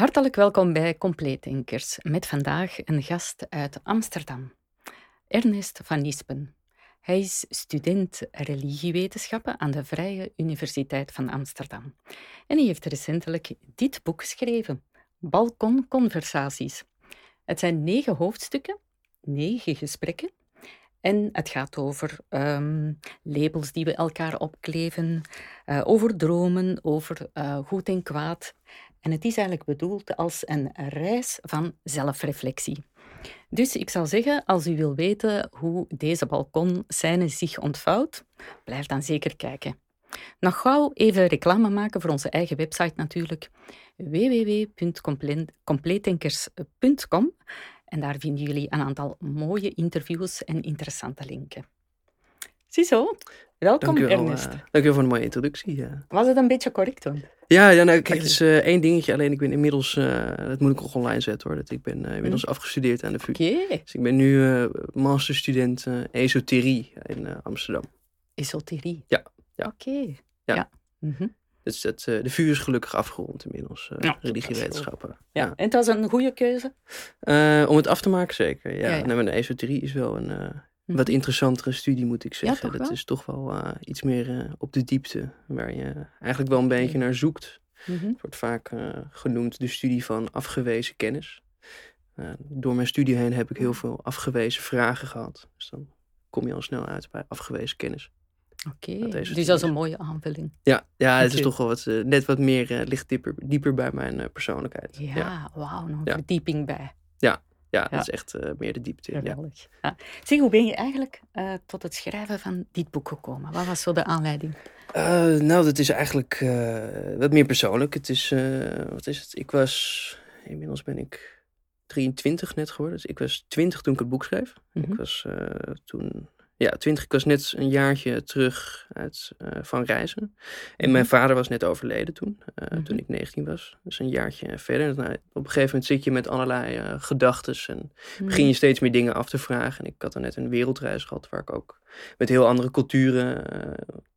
Hartelijk welkom bij Compleetdenkers, met vandaag een gast uit Amsterdam, Ernest van Nispen. Hij is student religiewetenschappen aan de Vrije Universiteit van Amsterdam. En hij heeft recentelijk dit boek geschreven, Balkonconversaties. Het zijn negen hoofdstukken, negen gesprekken. En het gaat over um, labels die we elkaar opkleven, uh, over dromen, over uh, goed en kwaad. En het is eigenlijk bedoeld als een reis van zelfreflectie. Dus ik zou zeggen, als u wil weten hoe deze balkonscène zich ontvouwt, blijf dan zeker kijken. Nog gauw even reclame maken voor onze eigen website natuurlijk, www.compleetdenkers.com. En daar vinden jullie een aantal mooie interviews en interessante linken. Ziezo, welkom Dank wel, Ernest. Uh, dank u wel voor de mooie introductie. Ja, Was het een beetje correct hoor? ja, ja nou, kijk, het is uh, één dingetje. Alleen ik ben inmiddels, uh, dat moet ik nog online zetten hoor. Dat ik ben inmiddels afgestudeerd aan de VU. Oké. Okay. Dus ik ben nu masterstudent esoterie in Amsterdam. Esoterie? Ja. ja. Oké. Okay. Ja. ja. Mm -hmm. Dus dat, de VU is gelukkig afgerond inmiddels, ja, religiewetenschappen. Ja. ja. En het was een goede keuze? om het af te maken zeker, ja. ja. Nou, de esoterie is wel een wat interessantere studie, moet ik zeggen. Ja, dat wel? is toch wel uh, iets meer uh, op de diepte, waar je eigenlijk wel een beetje naar zoekt. Mm -hmm. Het wordt vaak uh, genoemd de studie van afgewezen kennis. door mijn studie heen heb ik heel veel afgewezen vragen gehad. Dus dan kom je al snel uit bij afgewezen kennis. Oké, okay. dus dat is een mooie aanvulling. Ja, ja het is toch wel wat, net wat meer, ligt dieper, dieper bij mijn persoonlijkheid. Ja, ja. wauw, nog een verdieping bij. Ja, ja, dat is echt uh, meer de diepte. Geweldig. Ja. Zeg, hoe ben je eigenlijk uh, tot het schrijven van dit boek gekomen? Wat was zo de aanleiding? Uh, nou, dat is eigenlijk wat meer persoonlijk. Het is, wat is het? Ik was, inmiddels ben ik 23 net geworden. Dus ik was 20 toen ik het boek schreef. Mhm. Mm -hmm. Ik was toen, ja, 20. Ik was net een jaartje terug uit, van reizen. En Mhm. mijn vader was net overleden toen, mm -hmm. toen ik 19 was. Dus een jaartje verder. Nou, op een gegeven moment zit je met allerlei uh, gedachten en Mhm. begin je steeds meer dingen af te vragen. En ik had dan net een wereldreis gehad waar ik ook met heel andere culturen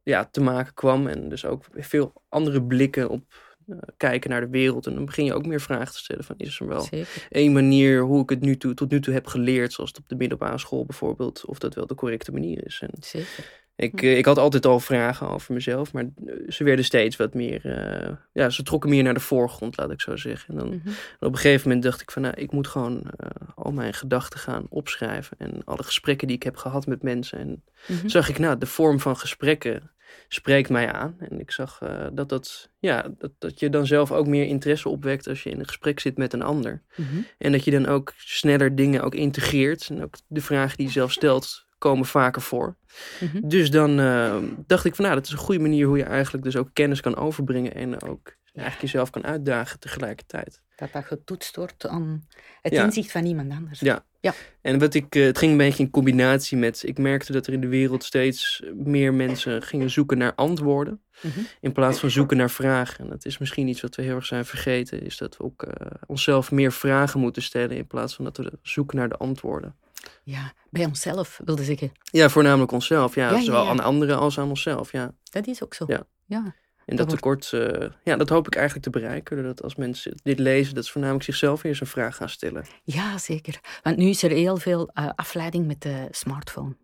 ja, te maken kwam. En dus ook veel andere blikken op uh, kijken naar de wereld. En dan begin je ook meer vragen te stellen van is er wel Zeker. één manier hoe ik het nu toe, tot nu toe heb geleerd, zoals het op de middelbare school bijvoorbeeld, of dat wel de correcte manier is. En Zeker. ik, uh, ik had altijd al vragen over mezelf, maar ze werden steeds wat meer, uh, ja, ze trokken meer naar de voorgrond, laat ik zo zeggen. En dan Mm -hmm. op een gegeven moment dacht ik van, nou, ik moet gewoon uh, al mijn gedachten gaan opschrijven en alle gesprekken die ik heb gehad met mensen. En mm -hmm. zag ik, nou, de vorm van gesprekken spreekt mij aan. En ik zag uh, dat, dat, ja, dat, dat je dan zelf ook meer interesse opwekt als je in een gesprek zit met een ander. Mm -hmm. En dat je dan ook sneller dingen ook integreert. En ook de vragen die je zelf stelt komen vaker voor. Mm -hmm. Dus dan uh, dacht ik van nou, dat is een goede manier hoe je eigenlijk dus ook kennis kan overbrengen en ook eigenlijk jezelf kan uitdagen tegelijkertijd. Dat dat getoetst wordt aan het Ja. inzicht van iemand anders. Ja. Ja. En wat ik, eh, het ging een beetje in combinatie met, ik merkte dat er in de wereld steeds meer mensen gingen zoeken naar antwoorden. Mhm. In plaats van zoeken naar vragen. En dat is misschien iets wat we heel erg zijn vergeten. Is dat we ook eh, onszelf meer vragen moeten stellen. In plaats van dat we zoeken naar de antwoorden. Ja, bij onszelf wilde zeggen. Ja, voornamelijk onszelf. Ja, Ja, ja, zowel ja. aan anderen als aan onszelf. Ja. Dat is ook zo. Ja. ja. En Dat dat tekort, eh, ja, dat hoop ik eigenlijk te bereiken. Doordat als mensen dit lezen, dat ze voornamelijk zichzelf eerst een vraag gaan stellen. Ja, zeker. Want nu is er heel veel uh, afleiding met de smartphone.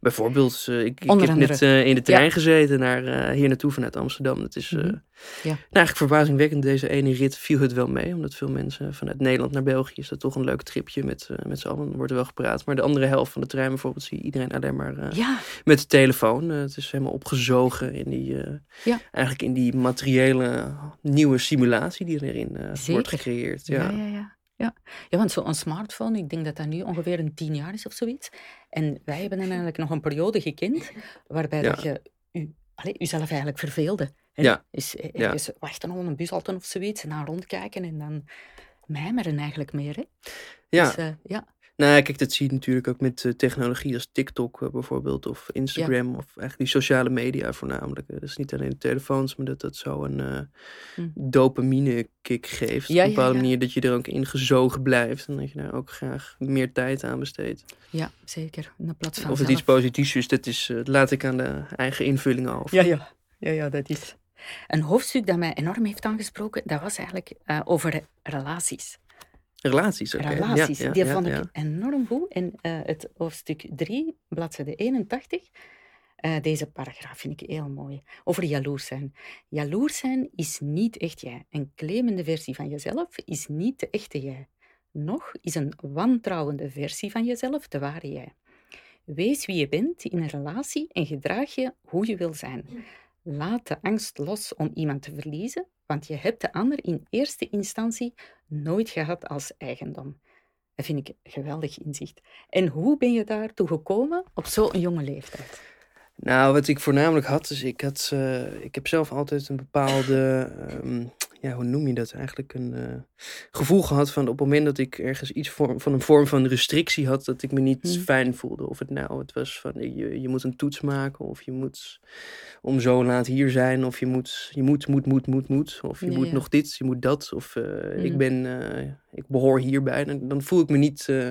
Bijvoorbeeld, uh, ik, ik heb net uh, in de trein Ja. gezeten naar uh, hier naartoe vanuit Amsterdam. Dat is Mhm. nou, Ja. eigenlijk verbazingwekkend. Deze ene rit viel het wel mee. Omdat veel mensen vanuit Nederland naar België is dat toch een leuk tripje met, met z'n allen. Er wordt er wel gepraat. Maar de andere helft van de trein bijvoorbeeld zie je iedereen alleen maar Ja, met de telefoon. Het is helemaal opgezogen in die, eigenlijk in die materiële nieuwe simulatie die erin wordt gecreëerd. Ja. ja, ja. Ja. Ja, want zo'n smartphone, ik denk dat dat nu ongeveer een tien jaar is of zoiets. En wij hebben dan eigenlijk nog een periode gekend waarbij Ja. dat je u, allee, uzelf eigenlijk verveelde. En Ja. Ergens wachten op een bushalte of zoiets en dan rondkijken en dan mijmeren eigenlijk meer. Hè? ja. Dus, eh, ja. Nou, kijk, dat zie je natuurlijk ook met uh, technologie als TikTok uh, bijvoorbeeld, of Instagram, of eigenlijk die sociale media voornamelijk. Uh, dus niet alleen de telefoons, maar dat dat zo een Hm. dopamine kick geeft. Ja, op een bepaalde ja. manier dat je er ook in gezogen blijft en dat je daar ook graag meer tijd aan besteedt. ja, zeker. In plaats van Of het zelf- iets positiefs is, dat is, laat ik aan de eigen invulling over. Ja, ja. Ja, ja, dat is... Een hoofdstuk dat mij enorm heeft aangesproken, dat was eigenlijk over relaties. Relaties, oké. Relaties, Ja, ja, die ja, vond ja. ik enorm goed. En eh, het hoofdstuk 3, bladzijde 81, eh, deze paragraaf vind ik heel mooi. Over jaloers zijn. Jaloers zijn is niet echt jij. Een claimende versie van jezelf is niet de echte jij. Nog is een wantrouwende versie van jezelf de ware jij. Wees wie je bent in een relatie en gedraag je hoe je wil zijn. Laat de angst los om iemand te verliezen, want je hebt de ander in eerste instantie nooit gehad als eigendom. Dat vind ik geweldig inzicht. En hoe ben je daartoe gekomen op zo'n jonge leeftijd? Nou, wat ik voornamelijk had, is ik had, eh, ik heb zelf altijd een bepaalde, ehm, ja, hoe noem je dat eigenlijk, een eh, gevoel gehad van op het moment dat ik ergens iets vorm, van een vorm van restrictie had, dat ik me niet Hmm. fijn voelde. Of het nou, het was van je, je moet een toets maken, of je moet om zo laat hier zijn, of je moet, je moet, moet, moet, moet, moet, of je Ja, moet ja. nog dit, je moet dat, of eh, ik Hmm. ben, eh, ik behoor hierbij. Dan, dan voel ik me niet eh,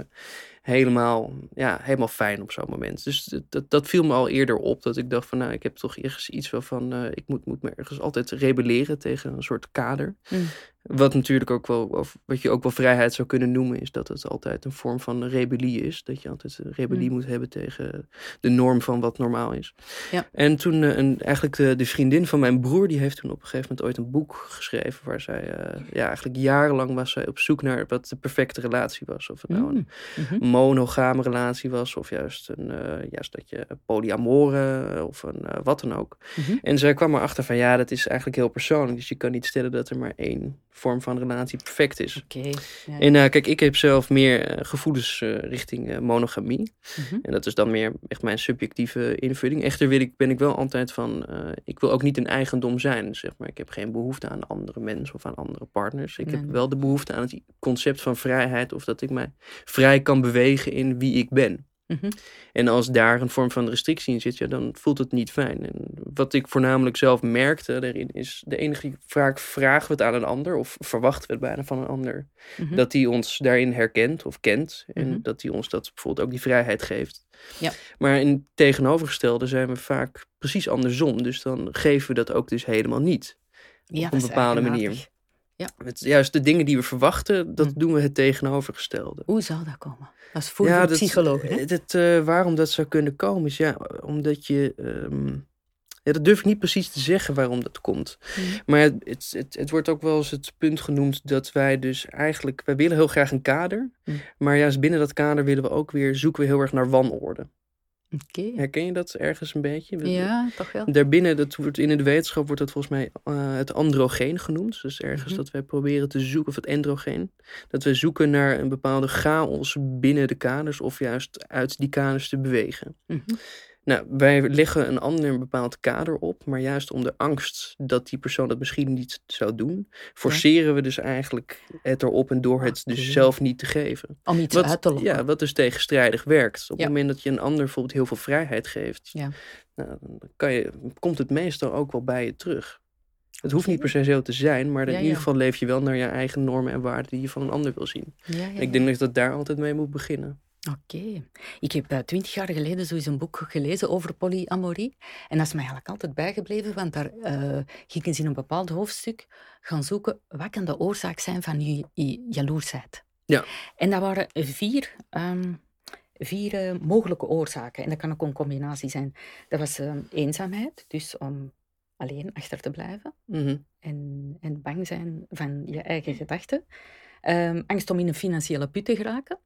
helemaal, ja, helemaal fijn op zo'n moment. Dus dat- dat, viel me al eerder op. Dat ik dacht van, nou, ik heb toch ergens iets van... eh, ik moet, moet me ergens altijd rebelleren tegen een soort kader. Mm. Wat natuurlijk ook wel, of wat je ook wel vrijheid zou kunnen noemen... is dat het altijd een vorm van rebellie is. Dat je altijd een rebellie Mm. moet hebben tegen de norm van wat normaal is. Ja. En toen, eh, een, eigenlijk de, de vriendin van mijn broer... die heeft toen op een gegeven moment ooit een boek geschreven... waar zij, eh, ja, eigenlijk jarenlang was zij op zoek naar wat de perfecte relatie was. Of het nou een Mm. Mhm. monogame relatie was, of juist, een, eh, juist dat je polyamore of een, wat dan ook. Mhm. En zij kwam erachter van ja, dat is eigenlijk heel persoonlijk. Dus je kan niet stellen dat er maar één vorm van relatie perfect is. Oké. Ja, ja. En eh, kijk, ik heb zelf meer eh, gevoelens eh, richting monogamie. Mhm. En dat is dan meer echt mijn subjectieve invulling. Echter wil ik, ben ik wel altijd van, ik wil ook niet een eigendom zijn, zeg maar. Ik heb geen behoefte aan andere mensen of aan andere partners. Ik Nee, heb wel de behoefte aan het concept van vrijheid of dat ik mij vrij kan bewegen in wie ik ben. Mhm. En als daar een vorm van restrictie in zit, ja, dan voelt het niet fijn. En wat ik voornamelijk zelf merkte daarin is, de enige vaak vragen we het aan een ander, of verwachten we het bijna van een ander, Mhm. dat die ons daarin herkent of kent. En Mhm. dat die ons dat bijvoorbeeld ook die vrijheid geeft. Ja. Maar in het tegenovergestelde zijn we vaak precies andersom. Dus dan geven we dat ook dus helemaal niet. ja, op een bepaalde manier. Eigenaardig. Het, juist de dingen die we verwachten, dat Mhm. doen we het tegenovergestelde. Hoe zou dat komen? Is voor Ja, dat- psychologen. Hè? eh, dat, eh, waarom dat zou kunnen komen is ja, omdat je. ehm, ja, dat durf ik niet precies te zeggen waarom dat komt. Mhm. Maar het, het, het, het wordt ook wel eens het punt genoemd dat wij dus eigenlijk. Wij willen heel graag een kader. Mm. Maar juist binnen dat kader willen we ook weer. zoeken we heel erg naar wanorde. Herken je dat ergens een beetje? We- Ja, toch wel. Daarbinnen, dat wordt in de wetenschap wordt dat volgens mij eh, het androgeen genoemd. Dus ergens Mhm. dat wij proberen te zoeken, of het androgeen. Dat we zoeken naar een bepaalde chaos binnen de kaders, of juist uit die kaders te bewegen. Mhm. Nou, wij leggen een ander een bepaald kader op, maar juist om de angst dat die persoon dat misschien niet zou doen, forceren we dus eigenlijk het erop en door het dus zelf niet te geven. Om iets Wat, uit te lokken. ja, wat dus tegenstrijdig werkt. Op Ja. het moment dat je een ander bijvoorbeeld heel veel vrijheid geeft, Ja. nou, dan kan je, komt het meestal ook wel bij je terug. Het hoeft niet per se zo te zijn, maar in Ja, ieder geval leef je wel naar je eigen normen en waarden die je van een ander wil zien. En ik denk dat dat daar altijd mee moet beginnen. Oké. Ik heb eh, twintig jaar geleden zo eens een boek gelezen over polyamorie. En dat is mij eigenlijk altijd bijgebleven, want daar eh gingen ze in een bepaald hoofdstuk gaan zoeken wat kan de oorzaak zijn van je, je jaloersheid. Ja. En dat waren vier, ehm, vier eh, mogelijke oorzaken. En dat kan ook een combinatie zijn. Dat was ehm, eenzaamheid, dus om alleen achter te blijven. Mhm. en, en bang zijn van je eigen gedachten. Ehm, angst om in een financiële put te geraken.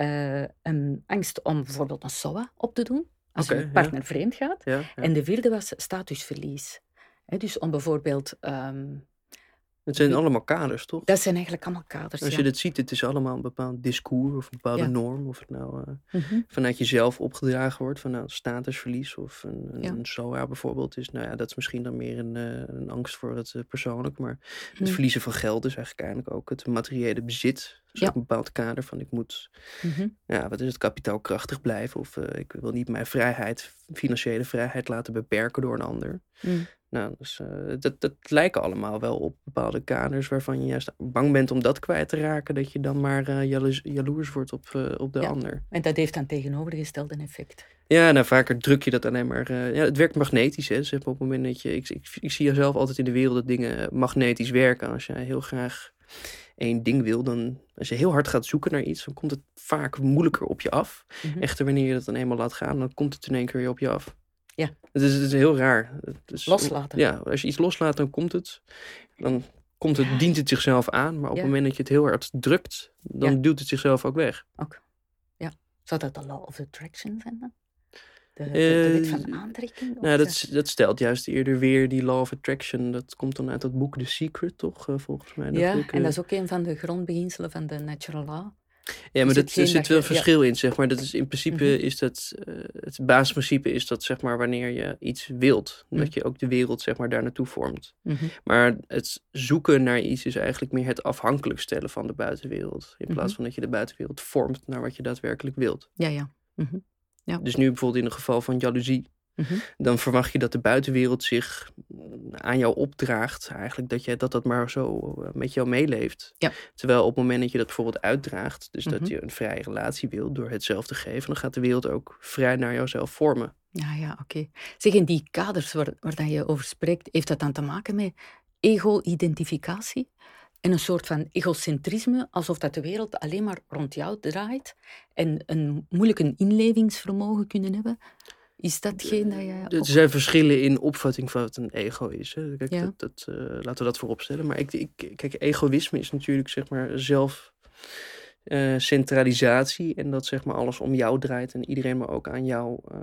Eh, een angst om bijvoorbeeld een SOA op te doen, als je ja. partner vreemd gaat. Ja. En de vierde was statusverlies. Dus om bijvoorbeeld... ehm, het zijn allemaal kaders, toch? dat zijn eigenlijk allemaal kaders. Als ja. je dit ziet, het is allemaal een bepaald discours of een bepaalde Ja. norm. Of het nou eh, Mhm. vanuit jezelf opgedragen wordt, van nou, statusverlies of een, een, Ja. een SOA bijvoorbeeld. Is, nou ja, dat is misschien dan meer een, eh, een angst voor het eh, persoonlijk. Maar het Mhm. verliezen van geld is eigenlijk eigenlijk ook het materiële bezit. Dus Ja. een bepaald kader van ik moet Mhm. ja, wat is het, kapitaalkrachtig blijven. Of ik wil niet mijn vrijheid, financiële vrijheid laten beperken door een ander. Nou, dus, uh, dat, dat lijken allemaal wel op bepaalde kaders waarvan je juist bang bent om dat kwijt te raken, dat je dan maar uh, jaloers, jaloers, wordt op, uh, op de ja, ander. En dat heeft dan tegenovergestelde effect. Ja, nou vaker druk je dat alleen maar. ja, het werkt magnetisch. Hè. Dus op het moment dat je. Ik, ik, ik zie jezelf altijd in de wereld dat dingen magnetisch werken. Als jij heel graag één ding wil, dan als je heel hard gaat zoeken naar iets, dan komt het vaak moeilijker op je af. Mm -hmm. Echter, wanneer je dat dan eenmaal laat gaan, dan komt het in één keer weer op je af. Ja. Het is, het is heel raar. Is, Loslaten. Ja, als je iets loslaat, dan komt het. Dan komt het, Ja. dient het zichzelf aan. Maar op Ja. het moment dat je het heel hard drukt, dan Ja. duwt het zichzelf ook weg. Ook. Ja. Zou dat de law of attraction zijn dan? De, de, Eh, de wet van aantrekking? Of Nou, dat, dat stelt juist eerder weer die law of attraction. Dat komt dan uit dat boek The Secret, toch? eh, volgens mij. ja, en eh, dat is ook een van de grondbeginselen van de natural law. Ja, maar Is dat, er zit wel je- verschil in, zeg maar. Dat is in principe Mhm. is dat, eh, het basisprincipe is dat, zeg maar, wanneer je iets wilt, Mhm. dat je ook de wereld, zeg maar, daar naartoe vormt. Mhm. Maar het zoeken naar iets is eigenlijk meer het afhankelijk stellen van de buitenwereld. In plaats van dat je de buitenwereld vormt naar wat je daadwerkelijk wilt. Ja, ja. Mhm. Dus nu bijvoorbeeld in het geval van jaloezie, Mhm. dan verwacht je dat de buitenwereld zich mm, aan jou opdraagt. Eigenlijk dat je, dat, dat maar zo eh, met jou meeleeft. Ja. Terwijl op het moment dat je dat bijvoorbeeld uitdraagt, dus Mhm. dat je een vrije relatie wil door het zelf te geven, dan gaat de wereld ook vrij naar jouzelf vormen. Ja, ja, oké. Zeg, in die kaders waar, waar dat je over spreekt, heeft dat dan te maken met ego-identificatie? En een soort van egocentrisme, alsof dat de wereld alleen maar rond jou draait en een moeilijk een inlevingsvermogen kunnen hebben? Is dat geen dat je... Er zijn verschillen in opvatting van wat een ego is. Hè. Kijk, Ja. dat, dat, eh, laten we dat voorop stellen. Maar ik, ik, kijk, egoïsme is natuurlijk zeg maar zelf eh, centralisatie en dat zeg maar alles om jou draait en iedereen maar ook aan jou eh,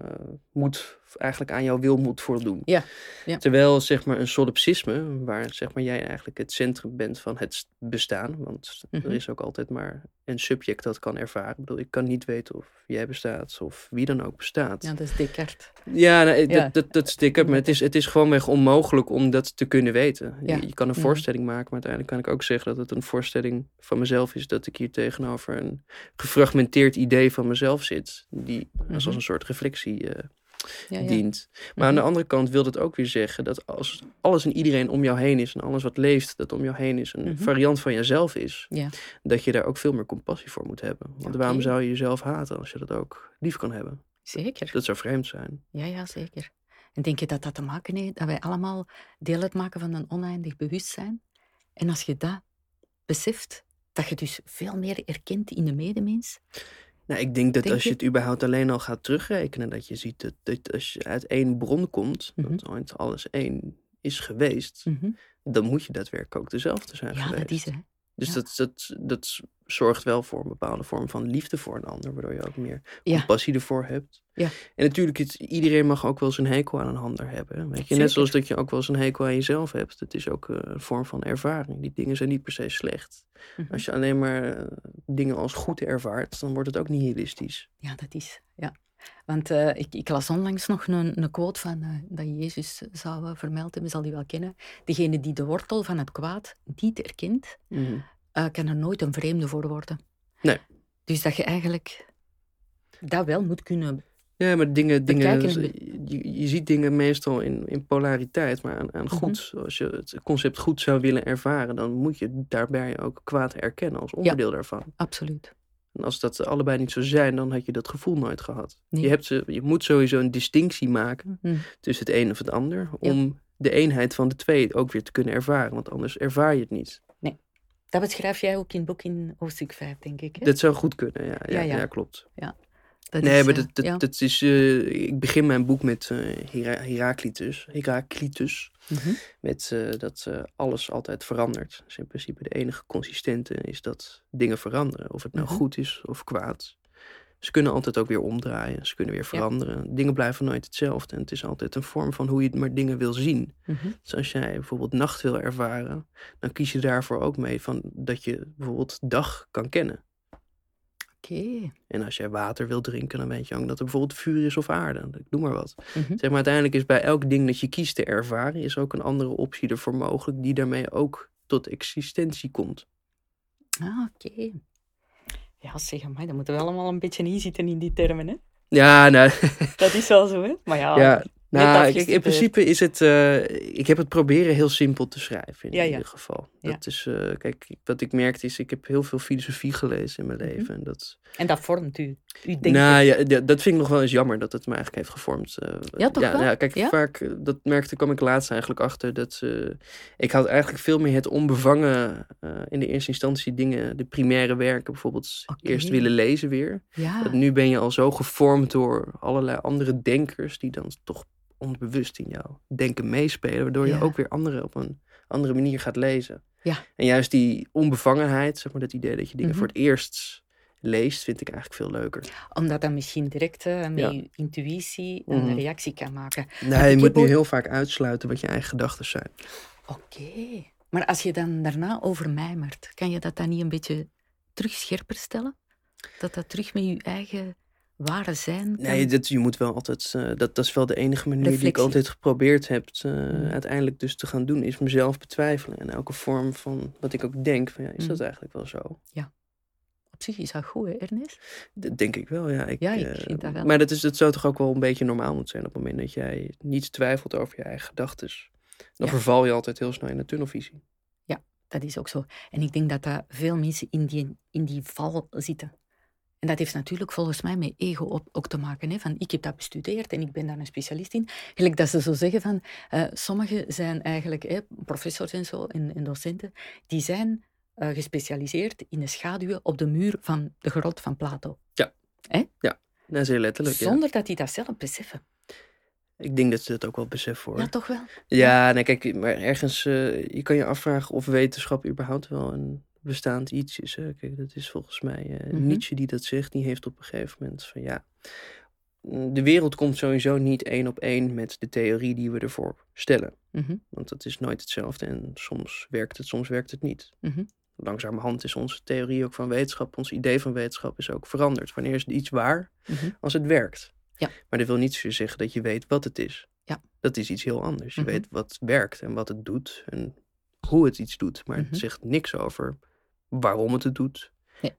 moet, eigenlijk aan jouw wil moet voldoen. Ja, ja. Terwijl zeg maar een solipsisme, waar zeg maar jij eigenlijk het centrum bent van het bestaan, want Mhm. er is ook altijd maar een subject dat kan ervaren. Ik bedoel, ik kan niet weten of jij bestaat of wie dan ook bestaat. Ja, dat is Descartes. Ja. Dat, dat, dat sticker, maar het is, het is gewoonweg onmogelijk om dat te kunnen weten. Je, je kan een Mhm. voorstelling maken, maar uiteindelijk kan ik ook zeggen dat het een voorstelling van mezelf is. Dat ik hier tegenover een gefragmenteerd idee van mezelf zit, die als, als Mhm. een soort reflectie eh, Ja, ja. dient. Maar aan Mhm. de andere kant wil dat ook weer zeggen dat als alles en iedereen om jou heen is en alles wat leeft, dat om jou heen is, een Mhm. variant van jezelf is, Ja. dat je daar ook veel meer compassie voor moet hebben. Want waarom zou je jezelf haten als je dat ook lief kan hebben? Zeker. Dat zou vreemd zijn. Ja, ja, zeker. En denk je dat dat te maken heeft dat wij allemaal deel uitmaken van een oneindig bewustzijn? En als je dat beseft, dat je dus veel meer erkent in de medemens? Nou, ik denk dat Denk als je je? het überhaupt alleen al gaat terugrekenen, dat je ziet dat, dat als je uit één bron komt, Mhm. dat ooit alles één is geweest, Mhm. dan moet je daadwerkelijk ook dezelfde zijn Ja, geweest. dat is het. Dus ja. dat, dat, dat zorgt wel voor een bepaalde vorm van liefde voor een ander, waardoor je ook meer Ja. compassie ervoor hebt. Ja. En natuurlijk, het, iedereen mag ook wel een hekel aan een ander hebben. Weet je? Net zoals dat je ook wel eens een hekel aan jezelf hebt. Het is ook eh, een vorm van ervaring. Die dingen zijn niet per se slecht. Mhm. Als je alleen maar eh, dingen als goed ervaart, dan wordt het ook nihilistisch. Ja, dat is. Ja. Want eh, ik, ik las onlangs nog een, een quote van eh, dat Jezus zou eh, vermeld hebben, zal die wel kennen. Degene die de wortel van het kwaad niet erkent, eh, kan er nooit een vreemde voor worden. Nee. Dus dat je eigenlijk dat wel moet kunnen. Ja, maar dingen, dingen je, je ziet dingen meestal in, in polariteit, maar aan, aan Mhm. goed. Als je het concept goed zou willen ervaren, dan moet je daarbij ook kwaad erkennen als onderdeel daarvan. Absoluut. En als dat allebei niet zo zijn, dan had je dat gevoel nooit gehad. Nee. Je, hebt ze, je moet sowieso een distinctie maken Hm. tussen het een of het ander, Ja. om de eenheid van de twee ook weer te kunnen ervaren, want anders ervaar je het niet. Dat beschrijf jij ook in het boek in hoofdstuk 5, denk ik. Hè? Dat zou goed kunnen, ja, ja, Ja, ja. ja. Dat nee, is, maar eh, dat, dat, ja. dat is. eh, ik begin mijn boek met eh Hera- Heraclitus. Heraclitus. Mhm. Met dat alles altijd verandert. Dus in principe de enige consistente is dat dingen veranderen. Of het nou Mhm. goed is of kwaad. Ze kunnen altijd ook weer omdraaien. Ze kunnen weer Ja. veranderen. Dingen blijven nooit hetzelfde. En het is altijd een vorm van hoe je maar dingen wil zien. Mhm. Dus als jij bijvoorbeeld nacht wil ervaren, dan kies je daarvoor ook mee van dat je bijvoorbeeld dag kan kennen. Oké. En als jij water wil drinken, dan weet je ook dat er bijvoorbeeld vuur is of aarde. Ik Noem maar wat. Mhm. Zeg maar, uiteindelijk is bij elk ding dat je kiest te ervaren, is ook een andere optie ervoor mogelijk, die daarmee ook tot existentie komt. Ah, oké. Ja, zeg maar, dan moeten we allemaal een beetje inzitten in die termen, hè? Ja, nou, Dat is wel zo, hè? Maar ja, ja, Nou, in principe is het. Uh, ik heb het proberen heel simpel te schrijven. In ja, ieder geval. Dat is. Uh, kijk, wat ik merkte is. Ik heb heel veel filosofie gelezen in mijn mhm. leven. En dat, en dat vormt u. u denkt nou ja, dat vind ik nog wel eens jammer dat het me eigenlijk heeft gevormd. Uh, ja, toch? Ja, wel? Nou, kijk, vaak. Dat merkte, kwam ik laatst eigenlijk achter. Dat. ik had eigenlijk veel meer het onbevangen. in de eerste instantie dingen. De primaire werken bijvoorbeeld. Eerst willen lezen weer. Dat nu ben je al zo gevormd door allerlei andere denkers. Die dan toch onbewust in jouw denken meespelen, waardoor je ook weer anderen op een andere manier gaat lezen. Ja. En juist die onbevangenheid, zeg maar, dat idee dat je dingen mhm. voor het eerst leest, vind ik eigenlijk veel leuker. Omdat dan misschien direct uh, met je intuïtie een mhm. reactie kan maken. Nee, je moet nu heel vaak uitsluiten wat je eigen gedachten zijn. Oké. Maar als je dan daarna over mijmert, kan je dat dan niet een beetje terug scherper stellen? Dat dat terug met je eigen ware zijn? Nee, dat, je moet wel altijd. Uh, dat, dat is wel de enige manier die ik altijd geprobeerd heb. Uh, Uiteindelijk dus te gaan doen, is mezelf betwijfelen. En elke vorm van wat ik ook denk, van ja, is dat mm. eigenlijk wel zo? Ja. Op zich is dat goed, hè, Ernest? Dat denk ik wel, ja. Ik, ja, ik uh, vind dat wel. Maar dat, is, dat zou toch ook wel een beetje normaal moeten zijn op het moment dat jij niet twijfelt over je eigen gedachten. Dan verval je altijd heel snel in de tunnelvisie. Ja, dat is ook zo. En ik denk dat dat veel mensen in die, in die val zitten. En dat heeft natuurlijk volgens mij met ego op, ook te maken. Hè? Van, ik heb dat bestudeerd en ik ben daar een specialist in. Gelijk dat ze zo zeggen van, uh, sommigen zijn eigenlijk, hè, professors en zo, en, docenten, die zijn uh, gespecialiseerd in de schaduwen op de muur van de grot van Plato. Ja, hè? ja. dat is heel letterlijk. Zonder dat die dat zelf beseffen. Ik denk dat ze dat ook wel beseffen hoor. Ja, toch wel? Ja, nee, kijk, maar ergens, uh, je kan je afvragen of wetenschap überhaupt wel een bestaand iets is. Hè. Kijk, dat is volgens mij uh, Nietzsche die dat zegt. Die heeft op een gegeven moment van ja, mm, de wereld komt sowieso niet één op één met de theorie die we ervoor stellen. Mhm. Want dat is nooit hetzelfde en soms werkt het, soms werkt het niet. Mm Langzamerhand is onze theorie ook van wetenschap, ons idee van wetenschap is ook veranderd. Wanneer is iets waar? Mhm. Als het werkt. Ja. Maar dat wil niet zeggen dat je weet wat het is. Ja. Dat is iets heel anders. Je weet wat werkt en wat het doet en hoe het iets doet. Maar het zegt niks over waarom het het doet.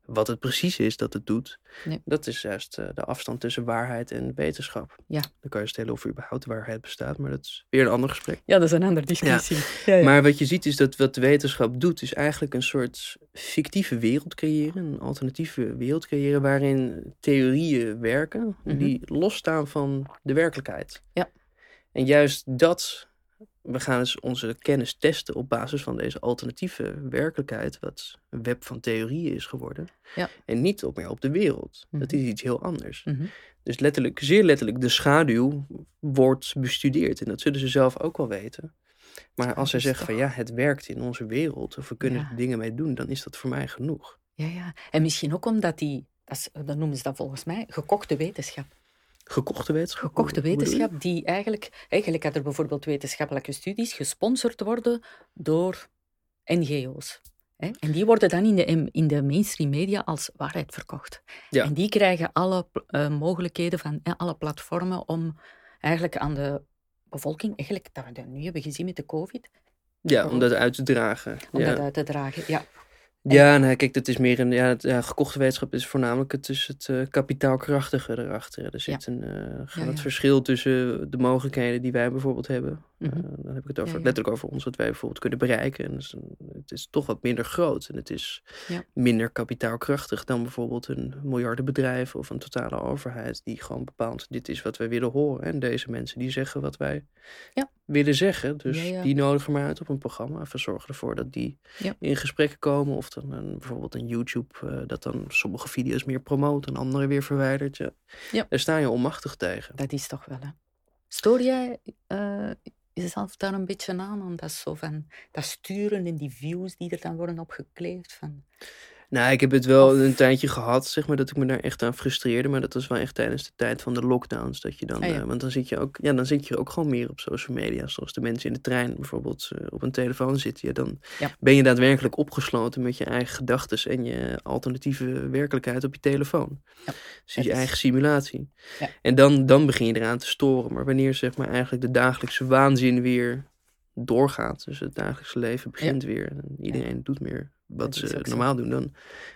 Wat het precies is dat het doet. Dat is juist uh, de afstand tussen waarheid en wetenschap. Ja. Dan kan je stellen of er überhaupt waarheid bestaat, maar dat is weer een ander gesprek. Ja, dat is een andere discussie. Ja. Maar wat je ziet is dat wat de wetenschap doet, is eigenlijk een soort fictieve wereld creëren. Een alternatieve wereld creëren waarin theorieën werken mhm. die losstaan van de werkelijkheid. Ja. En juist dat we gaan dus onze kennis testen op basis van deze alternatieve werkelijkheid, wat een web van theorieën is geworden. Ja. En niet op meer op de wereld. Dat is mhm. iets heel anders. Mhm. Dus letterlijk, zeer letterlijk, de schaduw wordt bestudeerd. En dat zullen ze zelf ook wel weten. Maar als zij zeggen van ja, het werkt in onze wereld, of we kunnen er dingen mee doen, dan is dat voor mij genoeg. Ja, ja. En misschien ook omdat die, dat, dat noemen ze dat volgens mij, gekochte wetenschap. Gekochte wetenschap? Gekochte wetenschap, die eigenlijk, eigenlijk had er bijvoorbeeld wetenschappelijke studies gesponsord worden door NGO's. Hè? En die worden dan in de, in de mainstream media als waarheid verkocht. Ja. En die krijgen alle uh, mogelijkheden van alle platformen om eigenlijk aan de bevolking, eigenlijk dat we dat nu hebben gezien met de COVID. Ja, om dat uit te dragen. Om ja. dat uit te dragen, ja. Ja, nee, kijk, dat is meer een. Ja, ja, gekochte wetenschap is voornamelijk het, dus het uh, kapitaalkrachtige erachter. Er zit een, uh, gaat het verschil tussen de mogelijkheden die wij bijvoorbeeld hebben. Mm dan heb ik het over, letterlijk over ons, wat wij bijvoorbeeld kunnen bereiken. En dus, het is toch wat minder groot en het is minder kapitaalkrachtig dan bijvoorbeeld een miljardenbedrijf of een totale overheid die gewoon bepaalt: dit is wat wij willen horen. En deze mensen die zeggen wat wij willen zeggen. Dus die nodigen maar uit op een programma. Even zorgen ervoor dat die in gesprek komen. Of dan een, bijvoorbeeld een YouTube uh, dat dan sommige video's meer promoot en andere weer verwijdert. Ja. Ja. Daar sta je onmachtig tegen. Dat is toch wel, hè? Stoor jij uh, jezelf daar een beetje aan? Om dat zo van, dat sturen en die views die er dan worden opgekleefd van... Nou, ik heb het wel een tijdje gehad, zeg maar, dat ik me daar echt aan frustreerde. Maar dat was wel echt tijdens de tijd van de lockdowns. Dat je dan, ah, uh, want dan zit je ook, ja, dan zit je ook gewoon meer op social media. Zoals de mensen in de trein bijvoorbeeld uh, op een telefoon zitten. Ja, dan ja. ben je daadwerkelijk opgesloten met je eigen gedachten en je alternatieve werkelijkheid op je telefoon. Ja, dus je eigen simulatie. En dan, dan begin je eraan te storen. Maar wanneer zeg maar eigenlijk de dagelijkse waanzin weer doorgaat. Dus het dagelijkse leven begint weer. En iedereen doet meer wat ze normaal doen, dan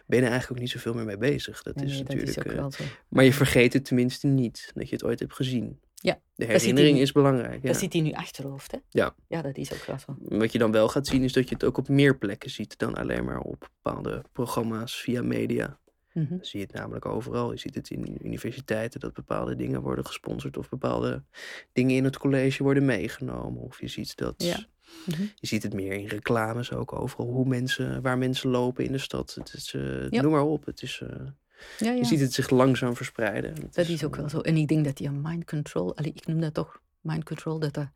ben je er eigenlijk ook niet zoveel meer mee bezig. Dat is natuurlijk. Dat is uh, maar je vergeet het tenminste niet dat je het ooit hebt gezien. Ja, De herinnering is belangrijk. Ja. Dat zit in je achterhoofd, hè? Ja. Ja, dat is ook wel zo. Wat je dan wel gaat zien is dat je het ook op meer plekken ziet dan alleen maar op bepaalde programma's via media. Dan zie je het namelijk overal. Je ziet het in universiteiten dat bepaalde dingen worden gesponsord of bepaalde dingen in het college worden meegenomen. Of je ziet dat. Ja. Mhm. Je ziet het meer in reclames ook overal. Hoe mensen, waar mensen lopen in de stad. Het is, eh, Ja. Noem maar op. Het is, eh, Ja, ja. Je ziet het zich langzaam verspreiden. Het Dat is ook eh, wel zo. En ik denk dat die mind control, allee, ik noem dat toch mind control, dat dat,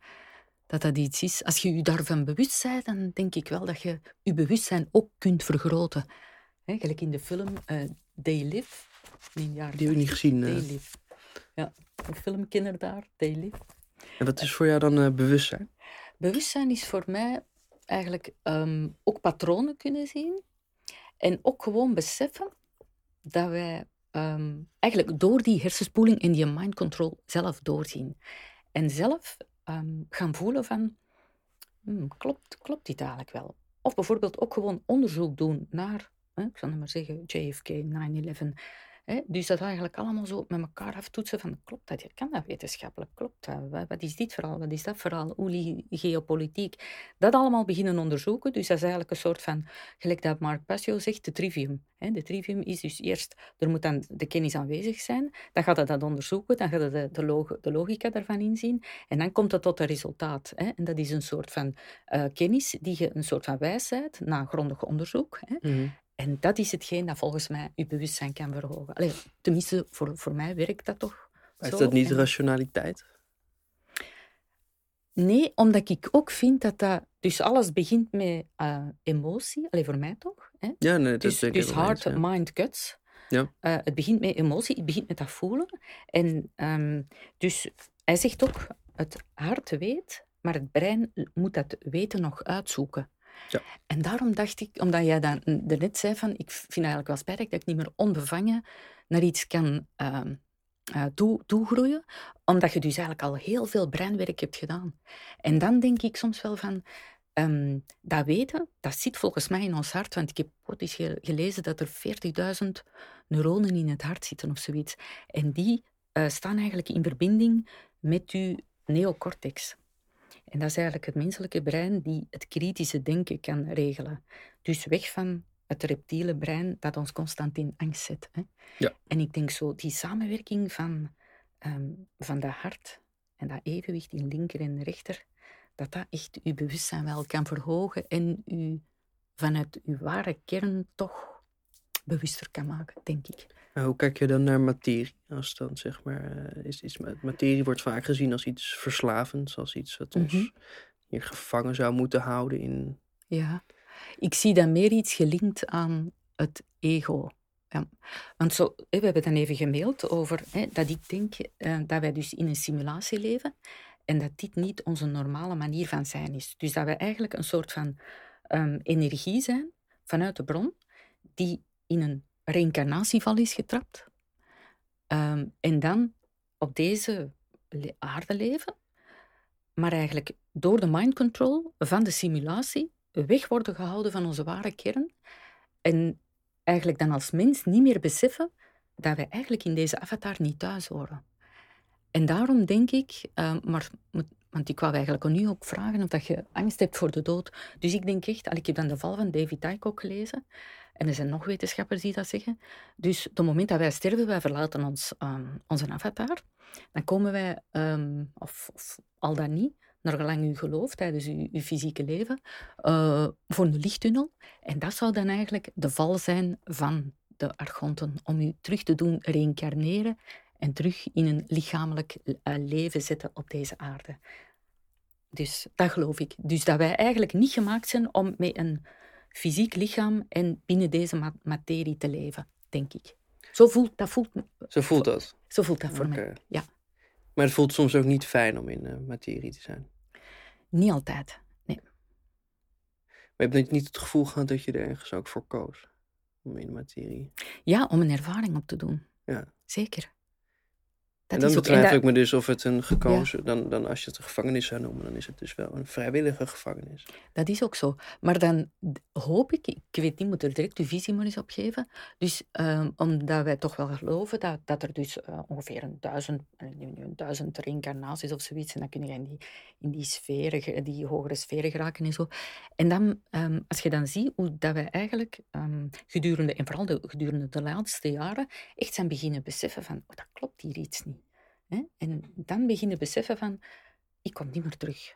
dat dat iets is. Als je je daarvan bewust bent, dan denk ik wel dat je je bewustzijn ook kunt vergroten. Hè, gelijk in de film eh They Live. Jaar Die heb ik niet gezien. They Live. Ja, een filmkenner daar, They Live. En wat is voor jou dan bewustzijn? Bewustzijn is voor mij eigenlijk ehm, ook patronen kunnen zien. En ook gewoon beseffen dat wij ehm, eigenlijk door die hersenspoeling en die mind control zelf doorzien. En zelf ehm, gaan voelen van, hmm, klopt, klopt dit eigenlijk wel? Of bijvoorbeeld ook gewoon onderzoek doen naar, hè, ik zal maar zeggen, JFK, 9-11. Hè? Dus dat eigenlijk allemaal zo met elkaar aftoetsen van, klopt dat? Kan dat wetenschappelijk? Klopt dat? Wat, is dit verhaal? Wat is dat verhaal? Hoe geopolitiek? Dat allemaal beginnen onderzoeken. Dus dat is eigenlijk een soort van, gelijk dat Mark Passio zegt, de trivium. Hè? De trivium is dus eerst, er moet dan de kennis aanwezig zijn. Dan gaat het dat onderzoeken, dan gaat het de, de, log- de logica daarvan inzien. En dan komt het tot een resultaat. Hè? En dat is een soort van eh, kennis, die je een soort van wijsheid, na grondig onderzoek. Hè? Mhm. En dat is hetgeen dat volgens mij je bewustzijn kan verhogen. Allee, tenminste, voor, voor mij werkt dat toch Maar is dat niet En- rationaliteit? Nee, omdat ik ook vind dat dat... Dus alles begint met eh, emotie. Allee, voor mij toch. Hè? Ja, nee, dat Dus, denk dus ja. mind, guts. Ja. Eh, het begint met emotie, het begint met dat voelen. En ehm, dus hij zegt ook, het hart weet, maar het brein moet dat weten nog uitzoeken. En daarom dacht ik, omdat jij dan net zei van, ik vind eigenlijk wel spijtig dat ik niet meer onbevangen naar iets kan ehm, eh, toe, toegroeien, omdat je dus eigenlijk al heel veel breinwerk hebt gedaan. En dan denk ik soms wel van, ehm, dat weten, dat zit volgens mij in ons hart, want ik heb ooit gelezen dat er 40.000 neuronen in het hart zitten of zoiets. En die eh, staan eigenlijk in verbinding met uw neocortex. En dat is eigenlijk het menselijke brein die het kritische denken kan regelen. Dus weg van het reptiele brein dat ons constant in angst zet. Hè. Ja. En ik denk zo, die samenwerking van, ehm, van dat hart en dat evenwicht in linker en rechter, dat dat echt uw bewustzijn wel kan verhogen en u vanuit uw ware kern toch bewuster kan maken, denk ik. Maar hoe kijk je dan naar materie? Als dan zeg maar, eh, is iets, met- materie wordt vaak gezien als iets verslavends, als iets wat ons Mhm. hier gevangen zou moeten houden in. Ja, ik zie dat meer iets gelinkt aan het ego. Ja. Want zo, we hebben dan even gemaild over hè, dat ik denk eh, dat wij dus in een simulatie leven en dat dit niet onze normale manier van zijn is. Dus dat wij eigenlijk een soort van ehm, energie zijn vanuit de bron die in een reïncarnatieval is getrapt ehm, en dan op deze aarde leven, maar eigenlijk door de mind control van de simulatie weg worden gehouden van onze ware kern en eigenlijk dan als mens niet meer beseffen dat wij eigenlijk in deze avatar niet thuis horen. En daarom denk ik, eh, maar, want ik wou eigenlijk nu ook vragen of dat je angst hebt voor de dood. Dus ik denk echt, al, ik heb dan de val van David Icke ook gelezen, en er zijn nog wetenschappers die dat zeggen. Dus op het moment dat wij sterven, wij verlaten ons, ehm, onze avatar, dan komen wij, ehm, of, of al dan niet, naar gelang u gelooft tijdens uw, uw fysieke leven, eh, voor een lichttunnel. En dat zou dan eigenlijk de val zijn van de archonten, om u terug te doen reïncarneren en terug in een lichamelijk eh, leven zetten op deze aarde. Dus dat geloof ik. Dus dat wij eigenlijk niet gemaakt zijn om met een fysiek lichaam en binnen deze ma- materie te leven, denk ik. Zo voelt dat, voelt, Zo voelt dat. zo voelt dat voor mij. Ja. Maar het voelt soms ook niet fijn om in eh, materie te zijn. Niet altijd. Nee. Maar je hebt niet het gevoel gehad dat je er ergens ook voor koos. Om in materie. Ja, om een ervaring op te doen. Ja. Zeker. En dan betwijfel ik me dus of het een gekozen, dan, dan als je het een gevangenis zou noemen, dan is het dus wel een vrijwillige gevangenis. Dat is ook zo. Maar dan hoop ik, ik weet niet, moet er direct uw visie maar eens op geven. Dus um, omdat wij toch wel geloven dat, dat er dus uh, ongeveer een duizend, een duizend reïncarnaties of zoiets, en dan kun je in die, in die sferen, die hogere sferen geraken en zo. En dan, um, als je dan ziet hoe dat wij eigenlijk um, gedurende, en vooral de, gedurende de laatste jaren, echt zijn beginnen beseffen van, oh, dat klopt hier iets niet. Hè? En dan beginnen beseffen van, ik kom niet meer terug.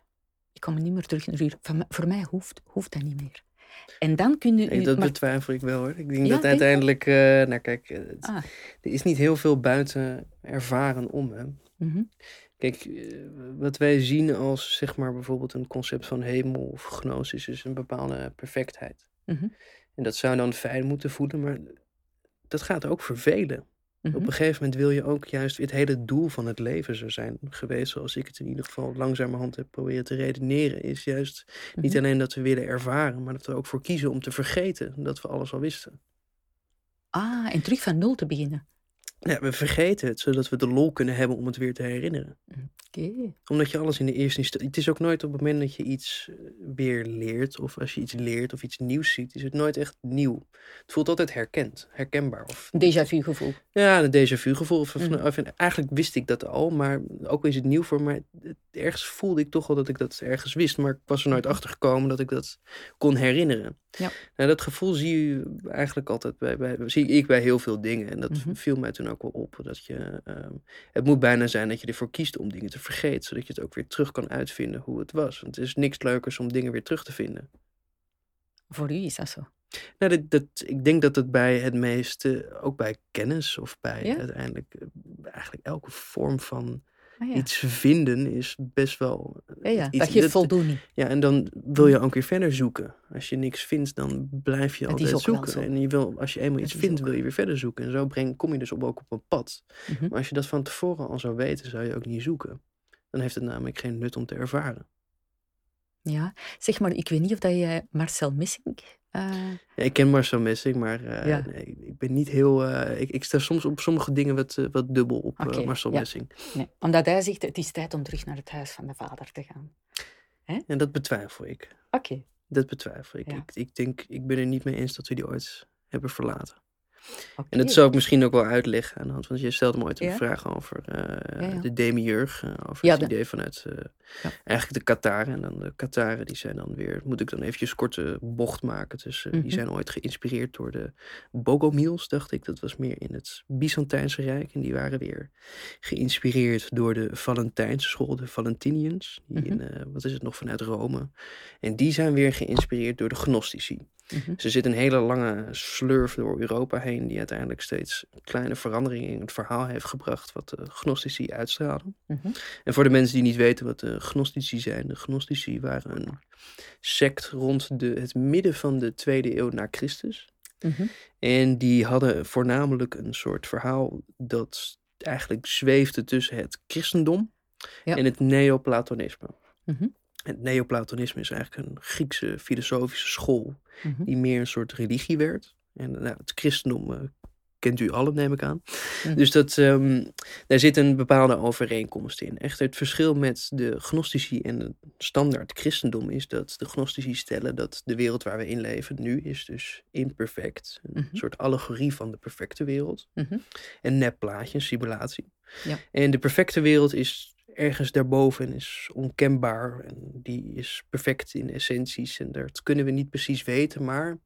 Ik kom niet meer terug naar hier. voor mij hoeft, hoeft dat niet meer. En dan kun je... Nee, dat maar... betwijfel ik wel hoor. Ik denk dat uiteindelijk... Uh, nou kijk, ah. er is niet heel veel buiten ervaren om. Hè. Mhm. Kijk, eh, wat wij zien als zeg maar bijvoorbeeld een concept van hemel of gnosis is een bepaalde perfectheid. Mhm. En dat zou dan fijn moeten voelen, maar dat gaat ook vervelen. Op mhm. een gegeven moment wil je ook juist het hele doel van het leven zo zijn geweest, zoals ik het in ieder geval langzamerhand heb proberen te redeneren, is juist niet mhm. alleen dat we willen ervaren, maar dat we ook voor kiezen om te vergeten dat we alles al wisten. Ah, en terug van nul te beginnen. Ja, we vergeten het, zodat we de lol kunnen hebben om het weer te herinneren. Oké. Omdat je alles in de eerste instantie... Het is ook nooit op het moment dat je iets eh, weer leert... of als je iets leert of iets nieuws ziet... is het nooit echt nieuw. Het voelt altijd herkend, herkenbaar. Of... Déjà vu gevoel. Ja, een déjà vu gevoel. Of, mm. of, eigenlijk wist ik dat al, maar ook is het nieuw voor mij. Ergens voelde ik toch al dat ik dat ergens wist... maar ik was er nooit achter gekomen dat ik dat kon herinneren. Ja. Nou, dat gevoel zie je eigenlijk altijd bij, bij, zie ik bij heel veel dingen. En dat mhm. viel mij toen ook wel op. Dat je, um, het moet bijna zijn dat je ervoor kiest om dingen te vergeten. Zodat je het ook weer terug kan uitvinden hoe het was. Want het is niks leukers om dingen weer terug te vinden. Voor u is dat zo? Nou, dat, dat, ik denk dat het bij het meeste, ook bij kennis of bij uiteindelijk eh, eigenlijk elke vorm van Ah, iets vinden is best wel. Ja, ja dat je voldoening. Ja, en dan wil je ook weer verder zoeken. Als je niks vindt, dan blijf je altijd zoeken. En je wil, als je eenmaal iets vindt, wil je weer verder zoeken. En zo breng, kom je dus op, ook op een pad. Mhm. Maar als je dat van tevoren al zou weten, zou je ook niet zoeken. Dan heeft het namelijk geen nut om te ervaren. Ja, zeg maar, ik weet niet of dat jij Marcel Missink uh, ja, ik ken Marcel Messing, maar uh, nee, ik ben niet heel. Uh, ik, ik sta soms op sommige dingen wat, wat dubbel op okay, Marcel ja. Messing. Nee, omdat hij zegt: het is tijd om terug naar het huis van de vader te gaan. Hè? En dat betwijfel ik. Oké. Dat betwijfel ik. ik. Ik denk, ik ben er niet mee eens dat we die ooit hebben verlaten. En dat zou ik misschien ook wel uitleggen aan de hand. Want je stelde me ooit een vraag over uh, de demiurg. Uh, over het idee vanuit uh, eigenlijk de Kataren. En dan de Kataren die zijn dan weer, moet ik dan eventjes korte bocht maken. Dus die mhm. zijn ooit geïnspireerd door de Bogomiels, dacht ik. Dat was meer in het Byzantijnse Rijk. En die waren weer geïnspireerd door de Valentijnse school, de Valentinians. Die mhm. in, wat is het nog, vanuit Rome. En die zijn weer geïnspireerd door de Gnostici. Mm er zit een hele lange slurf door Europa heen, die uiteindelijk steeds kleine veranderingen in het verhaal heeft gebracht, wat de Gnostici uitstralen. Mhm. En voor de mensen die niet weten wat de Gnostici zijn, de Gnostici waren een sect rond de, het midden van de tweede eeuw na Christus. Mhm. En die hadden voornamelijk een soort verhaal dat eigenlijk zweefde tussen het christendom en het neoplatonisme. Mm het Neoplatonisme is eigenlijk een Griekse filosofische school mhm. die meer een soort religie werd. En nou, het christendom uh, kent u allen, neem ik aan. Dus dat, um, daar zit een bepaalde overeenkomst in. Echter, het verschil met de gnostici en het standaard christendom is dat de gnostici stellen dat de wereld waar we in leven nu is dus imperfect. Een mhm. soort allegorie van de perfecte wereld. Een nepplaatje, een simulatie. Ja. En de perfecte wereld is ergens daarboven is onkenbaar. En die is perfect in essenties. En dat kunnen we niet precies weten. Maar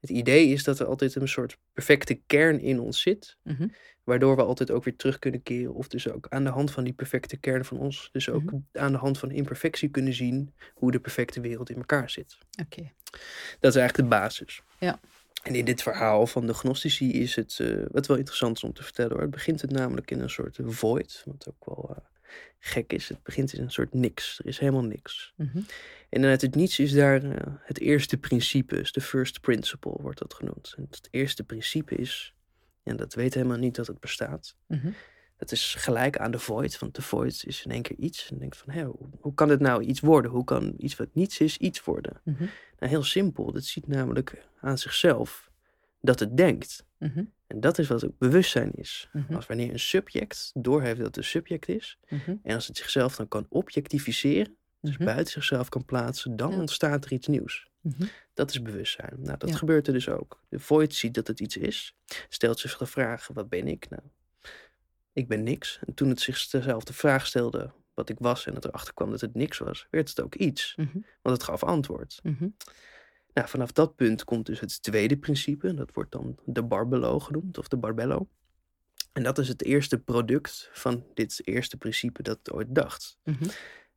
het idee is dat er altijd een soort perfecte kern in ons zit. Mhm. Waardoor we altijd ook weer terug kunnen keren. Of dus ook aan de hand van die perfecte kern van ons. Dus ook mhm. aan de hand van imperfectie kunnen zien hoe de perfecte wereld in elkaar zit. Oké. Dat is eigenlijk de basis. Ja. En in dit verhaal van de gnostici is het, uh, wat wel interessant is om te vertellen hoor. Het begint het namelijk in een soort void. Wat ook wel uh, gek is. Het begint in een soort niks. Er is helemaal niks. Mhm. En uit het niets is daar uh, het eerste principe, dus de first principle wordt dat genoemd. En het eerste principe is, en dat weet helemaal niet dat het bestaat. Mm Dat is gelijk aan de void, want de void is in één keer iets. En denkt van, hé, hoe, hoe, kan het nou iets worden? Hoe kan iets wat niets is, iets worden? Mhm. Nou, heel simpel. Dat ziet namelijk aan zichzelf dat het denkt. Mhm. En dat is wat ook bewustzijn is. Mhm. Als wanneer een subject doorheeft dat het een subject is. Mhm. En als het zichzelf dan kan objectificeren, dus Mhm. buiten zichzelf kan plaatsen, dan Ja. ontstaat er iets nieuws. Dat is bewustzijn. Nou, dat Ja. gebeurt er dus ook. De void ziet dat het iets is, stelt zich de vraag, wat ben ik? Nou, ik ben niks. En toen het zichzelf de vraag stelde wat ik was en het erachter kwam dat het niks was, werd het ook iets. Want het gaf antwoord. Nou, vanaf dat punt komt dus het tweede principe. Dat wordt dan de Barbello genoemd, of de Barbello. En dat is het eerste product van dit eerste principe dat het ooit dacht. Mhm.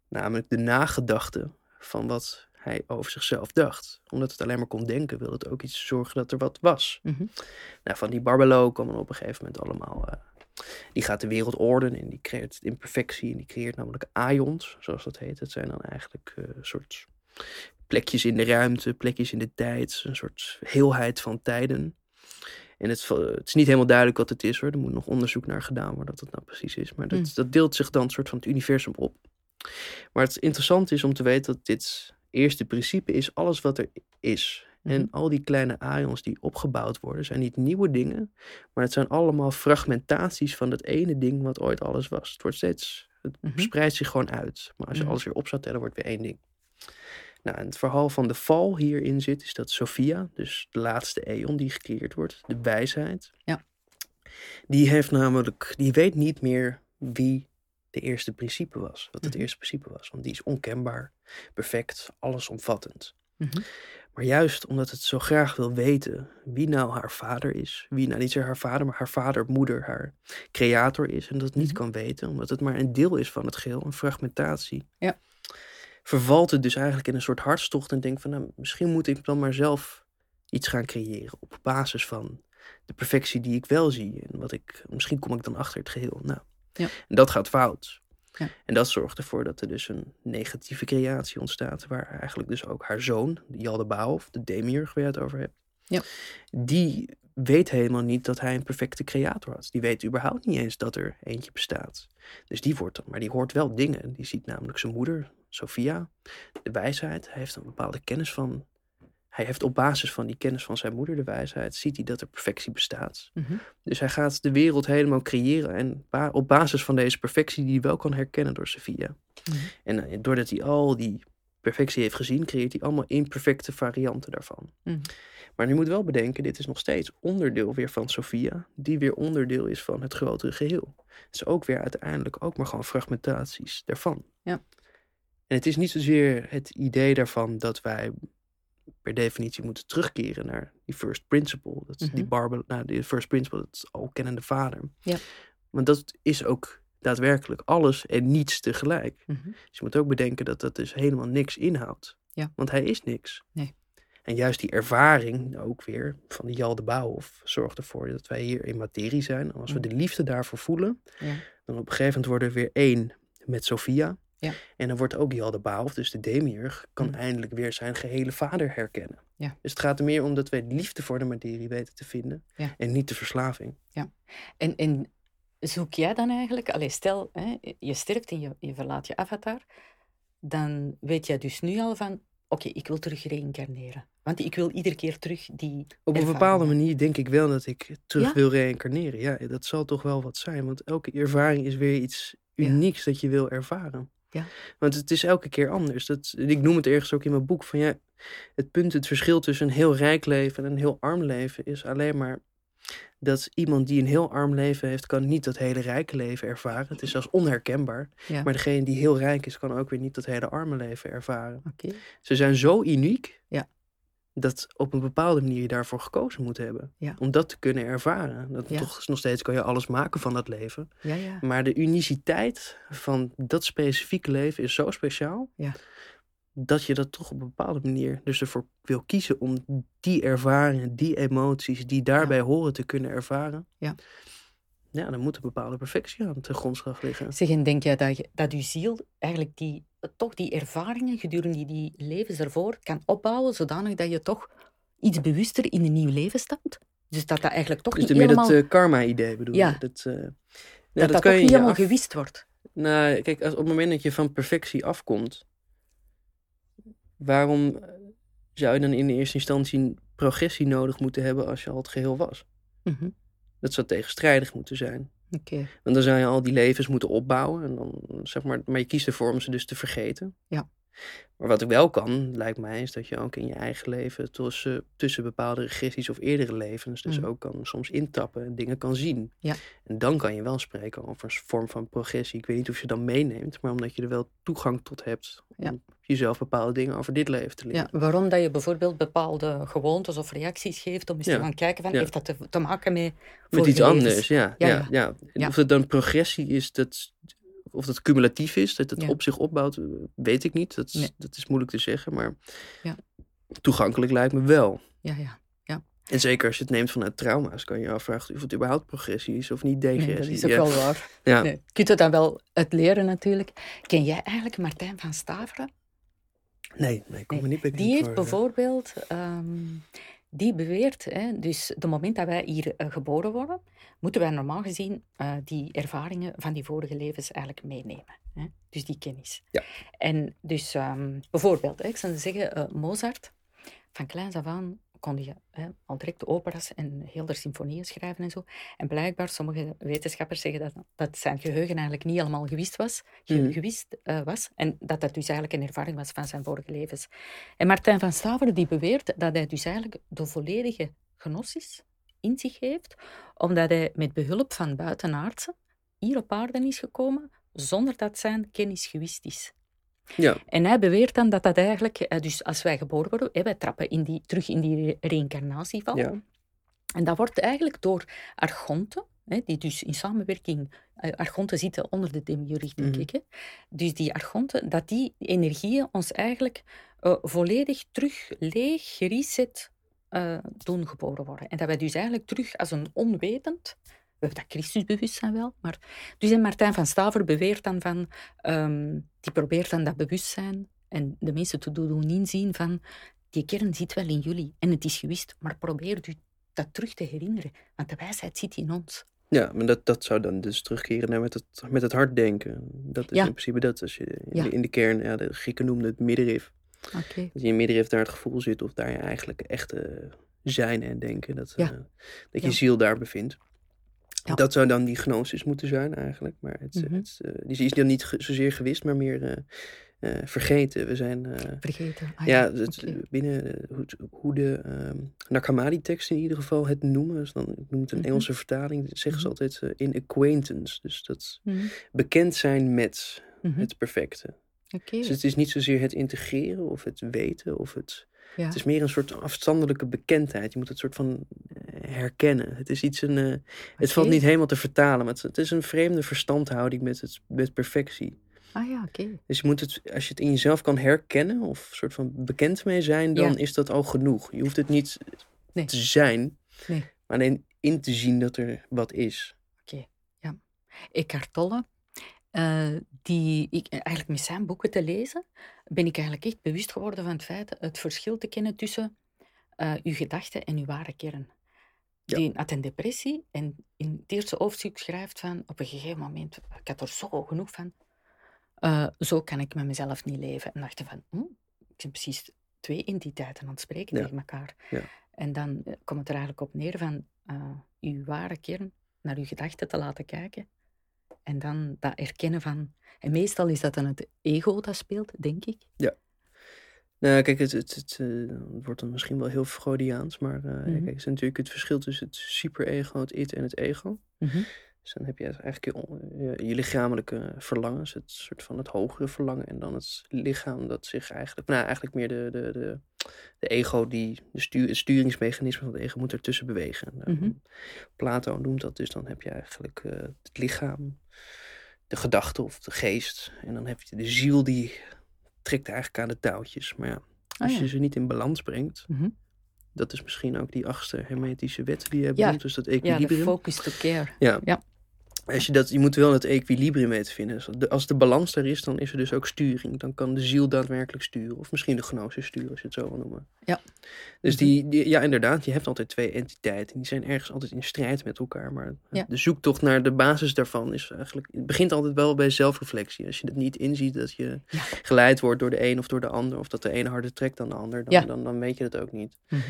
Namelijk de nagedachte van wat hij over zichzelf dacht. Omdat het alleen maar kon denken, wilde het ook iets zorgen dat er wat was. Mhm. Nou, van die Barbello komen op een gegeven moment allemaal... eh, die gaat de wereld ordenen en die creëert imperfectie. En die creëert namelijk aions, zoals dat heet. Het zijn dan eigenlijk een soort plekjes in de ruimte, plekjes in de tijd. Een soort heelheid van tijden. En het, het is niet helemaal duidelijk wat het is hoor. Er moet nog onderzoek naar gedaan worden wat het nou precies is. Maar dat, Mm. dat deelt zich dan een soort van het universum op. Maar het interessante is om te weten dat dit eerste principe is alles wat er is. En Mhm. al die kleine aions die opgebouwd worden, zijn niet nieuwe dingen, maar het zijn allemaal fragmentaties van het ene ding wat ooit alles was. Het wordt steeds, het Mhm. spreidt zich gewoon uit. Maar als je Mhm. alles weer op zou tellen, wordt weer één ding. Nou, en het verhaal van de val hierin zit, is dat Sophia, dus de laatste eon die gecreëerd wordt, de wijsheid, Ja. die heeft namelijk, die weet niet meer wie de eerste principe was, wat het Mhm. eerste principe was. Want die is onkenbaar, perfect, allesomvattend. Mhm. Maar juist omdat het zo graag wil weten wie nou haar vader is, wie nou niet zozeer haar vader, maar haar vader, moeder, haar creator is, en dat niet Mhm. kan weten, omdat het maar een deel is van het geheel, een fragmentatie. Ja. Vervalt het dus eigenlijk in een soort hartstocht en denkt van, nou, misschien moet ik dan maar zelf iets gaan creëren op basis van de perfectie die ik wel zie en wat ik, misschien kom ik dan achter het geheel. Nou, Ja. en dat gaat fout. Ja. En dat zorgt ervoor dat er dus een negatieve creatie ontstaat, waar eigenlijk dus ook haar zoon, Jaldebao, of de demiurg waar je het over hebt, Ja. die weet helemaal niet dat hij een perfecte creator had. Die weet überhaupt niet eens dat er eentje bestaat. Dus die wordt dan, maar die hoort wel dingen. Die ziet namelijk zijn moeder, Sophia, de wijsheid. Hij heeft een bepaalde kennis van. Hij heeft op basis van die kennis van zijn moeder, de wijsheid, ziet hij dat er perfectie bestaat. Mhm. Dus hij gaat de wereld helemaal creëren. En op basis van deze perfectie, die hij wel kan herkennen door Sophia. Mhm. En eh, doordat hij al die perfectie heeft gezien, creëert hij allemaal imperfecte varianten daarvan. Mhm. Maar je moet wel bedenken, dit is nog steeds onderdeel weer van Sophia, die weer onderdeel is van het grotere geheel. Het is ook weer uiteindelijk ook maar gewoon fragmentaties daarvan. Ja. En het is niet zozeer het idee daarvan dat wij per definitie moeten terugkeren naar die first principle. Dat is die Mhm. Barbel, nou, die first principle, dat is al kennende vader. Ja. Want dat is ook daadwerkelijk alles en niets tegelijk. Mhm. Dus je moet ook bedenken dat dat dus helemaal niks inhoudt. Ja. Want hij is niks. Nee. En juist die ervaring ook weer van die Jal de Bouwhof zorgt ervoor dat wij hier in materie zijn. En als we Mm. de liefde daarvoor voelen, Ja. dan op een gegeven moment worden we weer één met Sophia. Ja. En dan wordt ook Bouwhof, dus de demiurg, kan Mm. eindelijk weer zijn gehele vader herkennen. Ja. Dus het gaat er meer om dat wij de liefde voor de materie weten te vinden. Ja. En niet de verslaving. En, en zoek jij dan eigenlijk, allee, stel hè, je sterft en je, je verlaat je avatar, dan weet jij dus nu al van, oké, ik wil terug reïncarneren. Want ik wil iedere keer terug die. Op een bepaalde manier denk ik wel dat ik terug Ja? wil reïncarneren. Ja, dat zal toch wel wat zijn. Want elke ervaring is weer iets Ja. unieks dat je wil ervaren. Ja. Want het is elke keer anders. Dat, ik noem het ergens ook in mijn boek van ja, het punt, het verschil tussen een heel rijk leven en een heel arm leven is alleen maar dat iemand die een heel arm leven heeft, kan niet dat hele rijke leven ervaren. Het is zelfs onherkenbaar. Ja. Maar degene die heel rijk is, kan ook weer niet dat hele arme leven ervaren. Oké. Ze zijn zo uniek Ja. Dat op een bepaalde manier je daarvoor gekozen moet hebben. Ja. Om dat te kunnen ervaren. Dat Ja. Toch nog steeds kan je alles maken van dat leven. Ja, ja. Maar de uniciteit van dat specifieke leven is zo speciaal. Ja. Dat je dat toch op een bepaalde manier dus ervoor wil kiezen om die ervaringen, die emoties die daarbij horen te kunnen ervaren. Ja. Dan moet een bepaalde perfectie aan ten grondslag liggen. Zeg, en denk jij dat, je, dat uw ziel eigenlijk die, toch die ervaringen gedurende die levens ervoor kan opbouwen, zodanig dat je toch iets bewuster in een nieuw leven stapt? Dus dat dat eigenlijk toch Dus niet meer helemaal, dat eh, karma-idee bedoel Ja. je? Dat, eh, ja, dat, dat, kan je niet je helemaal af- gewist wordt. Nou, kijk, als, op het moment dat je van perfectie afkomt, waarom zou je dan in de eerste instantie een progressie nodig moeten hebben als je al het geheel was? Mhm. Dat zou tegenstrijdig moeten zijn. Oké. Want dan zou je al die levens moeten opbouwen. En dan, zeg maar, maar je kiest ervoor om ze dus te vergeten. Ja. Maar wat ik wel kan, lijkt mij, is dat je ook in je eigen leven tussen, tussen bepaalde regressies of eerdere levens, dus Mhm. ook kan soms intappen en dingen kan zien. Ja. En dan kan je wel spreken over een vorm van progressie. Ik weet niet of je dan meeneemt, maar omdat je er wel toegang tot hebt om Ja. jezelf bepaalde dingen over dit leven te leren. Ja, waarom dat je bijvoorbeeld bepaalde gewoontes of reacties geeft, om eens Ja. te gaan kijken van, heeft dat te, te maken met Met iets levens? anders, ja. Ja, Ja. Of het dan progressie is, dat, of dat cumulatief is, dat het Ja. op zich opbouwt, eh, weet ik niet. Dat is, Nee. dat is moeilijk te zeggen, maar Ja. toegankelijk lijkt me wel. Ja, ja. En zeker als je het neemt vanuit trauma's, kan je je afvragen of het überhaupt progressie is of niet degressie. Nee, dat is ook ja. wel waar. Ja. Nee, je kunt het dan wel uit leren natuurlijk. Ken jij eigenlijk Martijn van Staveren? Nee, nee, ik kom Nee, me niet bekend Die heeft voor, eh. bijvoorbeeld, ehm, die beweert, hè, dus de moment dat wij hier eh, geboren worden, moeten wij normaal gezien eh, die ervaringen van die vorige levens eigenlijk meenemen. Hè? Dus die kennis. Ja. En dus ehm, bijvoorbeeld, hè, ik zou zeggen, eh, Mozart, van kleins af aan kon je hè, al direct operas en heel de symfonieën schrijven en zo. En blijkbaar, sommige wetenschappers zeggen dat, dat zijn geheugen eigenlijk niet helemaal gewist was, Mhm. gewist, eh, was. En dat dat dus eigenlijk een ervaring was van zijn vorige levens. En Martijn van Staveren die beweert dat hij dus eigenlijk de volledige gnosis in zich heeft, omdat hij met behulp van buitenaardsen hier op aarde is gekomen, zonder dat zijn kennis gewist is. Ja, En hij beweert dan dat dat eigenlijk, eh, dus als wij geboren worden, wij trappen in die, terug in die re- reïncarnatieval. ja. En dat wordt eigenlijk door archonten, die dus in samenwerking, eh, archonten zitten onder de demiurg, denk ik. Hè. Dus die archonten, dat die energieën ons eigenlijk eh, volledig terug leeg, gereset doen geboren worden. En dat wij dus eigenlijk terug als een onwetend, we hebben dat Christusbewustzijn wel, maar... Dus en Martijn van Staver beweert dan van, ehm, die probeert dan dat bewustzijn en de mensen te doen inzien van, die kern zit wel in jullie en het is gewist, maar probeer u dat terug te herinneren, want de wijsheid zit in ons. ja maar dat, dat zou dan dus terugkeren naar met het, met het hart denken. Dat is Ja. in principe dat. Als je in, Ja. de, in de kern, ja, de Grieken noemden het middenrif. Oké. Dat je in middenrif daar het gevoel zit of daar je eigenlijk echte zijn en denken. Dat, Ja. eh, dat je ziel daar bevindt. Ja. Dat zou dan die gnosis moeten zijn eigenlijk. Maar het, Mhm. het, eh, die is dan niet ge- zozeer gewist, maar meer eh, eh, vergeten. We zijn... Vergeten. Ah, ja, het, binnen hoe, hoe de ehm Nakamadi-teksten in ieder geval het noemen. Dus dan, ik noem het een Mhm. Engelse vertaling. dat Zeggen ze Mhm. altijd in acquaintance. Dus dat bekend zijn met het perfecte. Dus het is niet zozeer het integreren of het weten of het... Ja. Het is meer een soort afstandelijke bekendheid. Je moet het soort van eh, herkennen. Het is iets een... eh, het valt Oké. niet helemaal te vertalen. Maar het, het is een vreemde verstandhouding met, het, met perfectie. Ah ja, oké. Dus je moet het, als je het in jezelf kan herkennen of soort van bekend mee zijn, dan Ja. is dat al genoeg. Je hoeft het niet Nee. te zijn, Nee. maar alleen in te zien dat er wat is. Eckhart Tolle, eh, die ik eigenlijk met zijn boeken te lezen, ben ik eigenlijk echt bewust geworden van het feit het verschil te kennen tussen eh, uw gedachten en uw ware kern. Ja. Die had een depressie en in het eerste hoofdstuk schrijft van op een gegeven moment, ik had er zo genoeg van, eh, zo kan ik met mezelf niet leven. En dacht van, hm, ik ben precies twee entiteiten aan het spreken Ja. tegen elkaar. Ja. En dan eh, komt het er eigenlijk op neer van eh, uw ware kern naar uw gedachten te laten kijken. En dan dat erkennen van... En meestal is dat dan het ego dat speelt, denk ik. Nou, kijk, het, het, het, eh, wordt dan misschien wel heel Freudiaans, maar eh, ja, Mhm. kijk, het is natuurlijk het verschil tussen het superego, het it en het ego. Mhm. Dus dan heb je eigenlijk je, je, je lichamelijke verlangens, het soort van het hogere verlangen. En dan het lichaam dat zich eigenlijk, nou eigenlijk meer de, de, de, de ego, die, de stuur, het sturingsmechanisme van het ego moet ertussen bewegen. Nou, Mhm. Plato noemt dat dus, dan heb je eigenlijk eh, het lichaam, de gedachte of de geest. En dan heb je de ziel die trekt eigenlijk aan de touwtjes. Maar ja, als Ah, ja. je ze niet in balans brengt, Mhm. dat is misschien ook die achtste hermetische wet die je Ja. benoemt, dus dat Ja, de equilibrium. focus to care. Ja. Ja. Als je, dat, je moet wel het equilibrium weten te vinden. Als de, als de balans er is, dan is er dus ook sturing. Dan kan de ziel daadwerkelijk sturen. Of misschien de gnosis sturen, als je het zo wil noemen. Ja. Dus die, die- ja, inderdaad, je hebt altijd twee entiteiten. Die zijn ergens altijd in strijd met elkaar. Maar Ja. de zoektocht naar de basis daarvan is eigenlijk... Het begint altijd wel bij zelfreflectie. Als je het niet inziet dat je Ja. geleid wordt door de een of door de ander... of dat de ene harder trekt dan de ander... dan, Ja. dan, dan weet je het ook niet. Mhm.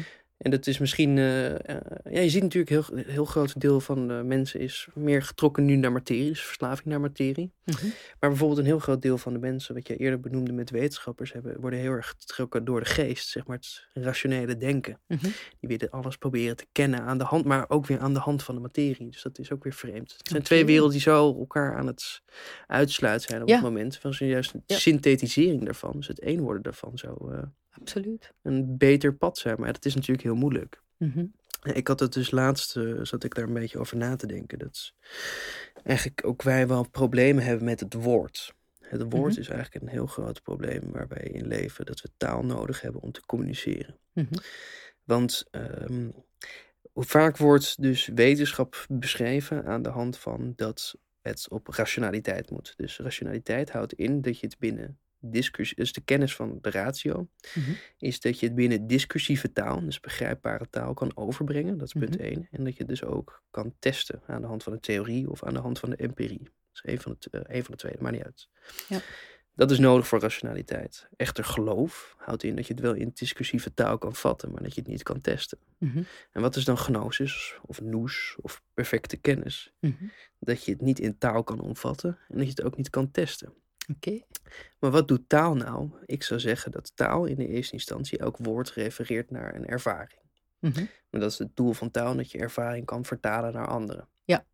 En dat is misschien, eh, eh, ja, je ziet natuurlijk heel, heel groot deel van de mensen is meer getrokken nu naar materie, dus verslaving naar materie. Mhm. Maar bijvoorbeeld een heel groot deel van de mensen, wat je eerder benoemde met wetenschappers, hebben, worden heel erg getrokken door de geest, zeg maar het rationele denken. Mhm. Die willen alles proberen te kennen aan de hand, maar ook weer aan de hand van de materie. Dus dat is ook weer vreemd. Het zijn twee werelden die zo elkaar aan het uitsluiten zijn op Ja. het moment. Van zo'n juist een Ja. synthetisering daarvan, dus het een worden daarvan zou eh, Absoluut. een beter pad zijn. Maar dat is natuurlijk heel moeilijk. Mhm. Ik had het dus laatst, eh, zat ik daar een beetje over na te denken. Dat is eigenlijk ook wij wel problemen hebben met het woord. Het woord Mhm. is eigenlijk een heel groot probleem waar wij in leven. Dat we taal nodig hebben om te communiceren. Mhm. Want ehm, vaak wordt dus wetenschap beschreven aan de hand van dat het op rationaliteit moet. Dus rationaliteit houdt in dat je het binnen discussie, dus de kennis van de ratio, Mhm. is dat je het binnen discussieve taal, dus begrijpbare taal, kan overbrengen. Dat is punt Mhm. 1. En dat je het dus ook kan testen aan de hand van de theorie of aan de hand van de empirie. Dat is een van de, eh, een van de twee, maakt niet uit. Ja. Dat is nodig voor rationaliteit. Echter geloof houdt in dat je het wel in discussieve taal kan vatten, maar dat je het niet kan testen. Mhm. En wat is dan gnosis of noes of perfecte kennis? Dat je het niet in taal kan omvatten en dat je het ook niet kan testen. Oké. Maar wat doet taal nou? Ik zou zeggen dat taal in de eerste instantie elk woord refereert naar een ervaring. Mhm. Maar dat is het doel van taal, dat je ervaring kan vertalen naar anderen. Ja,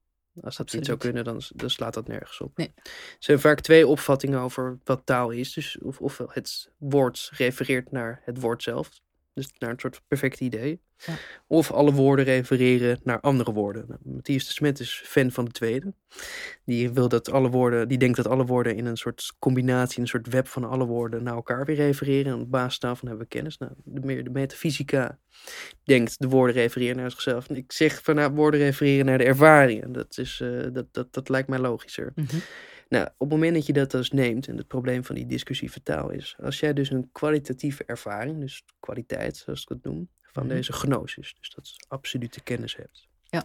Als dat niet zou kunnen, dan, dan slaat dat nergens op. Nee. Er zijn vaak twee opvattingen over wat taal is. Dus of, ofwel het woord refereert naar het woord zelf. Dus naar een soort perfect idee. Ja. Of alle woorden refereren naar andere woorden. Nou, Matthias de Smet is fan van de tweede. Die wil dat alle woorden, die denkt dat alle woorden in een soort combinatie, een soort web van alle woorden naar elkaar weer refereren. En op basis daarvan hebben we kennis. Nou, de, meer, de metafysica denkt de woorden refereren naar zichzelf. En ik zeg van nou, woorden refereren naar de ervaring. En Dat, is, eh, dat, dat, dat lijkt mij logischer. Mhm. Nou, op het moment dat je dat dus neemt, en het probleem van die discussieve taal is, als jij dus een kwalitatieve ervaring, dus kwaliteit zoals ik het noem, van Mhm. deze gnosis, dus dat is absolute kennis hebt. Ja.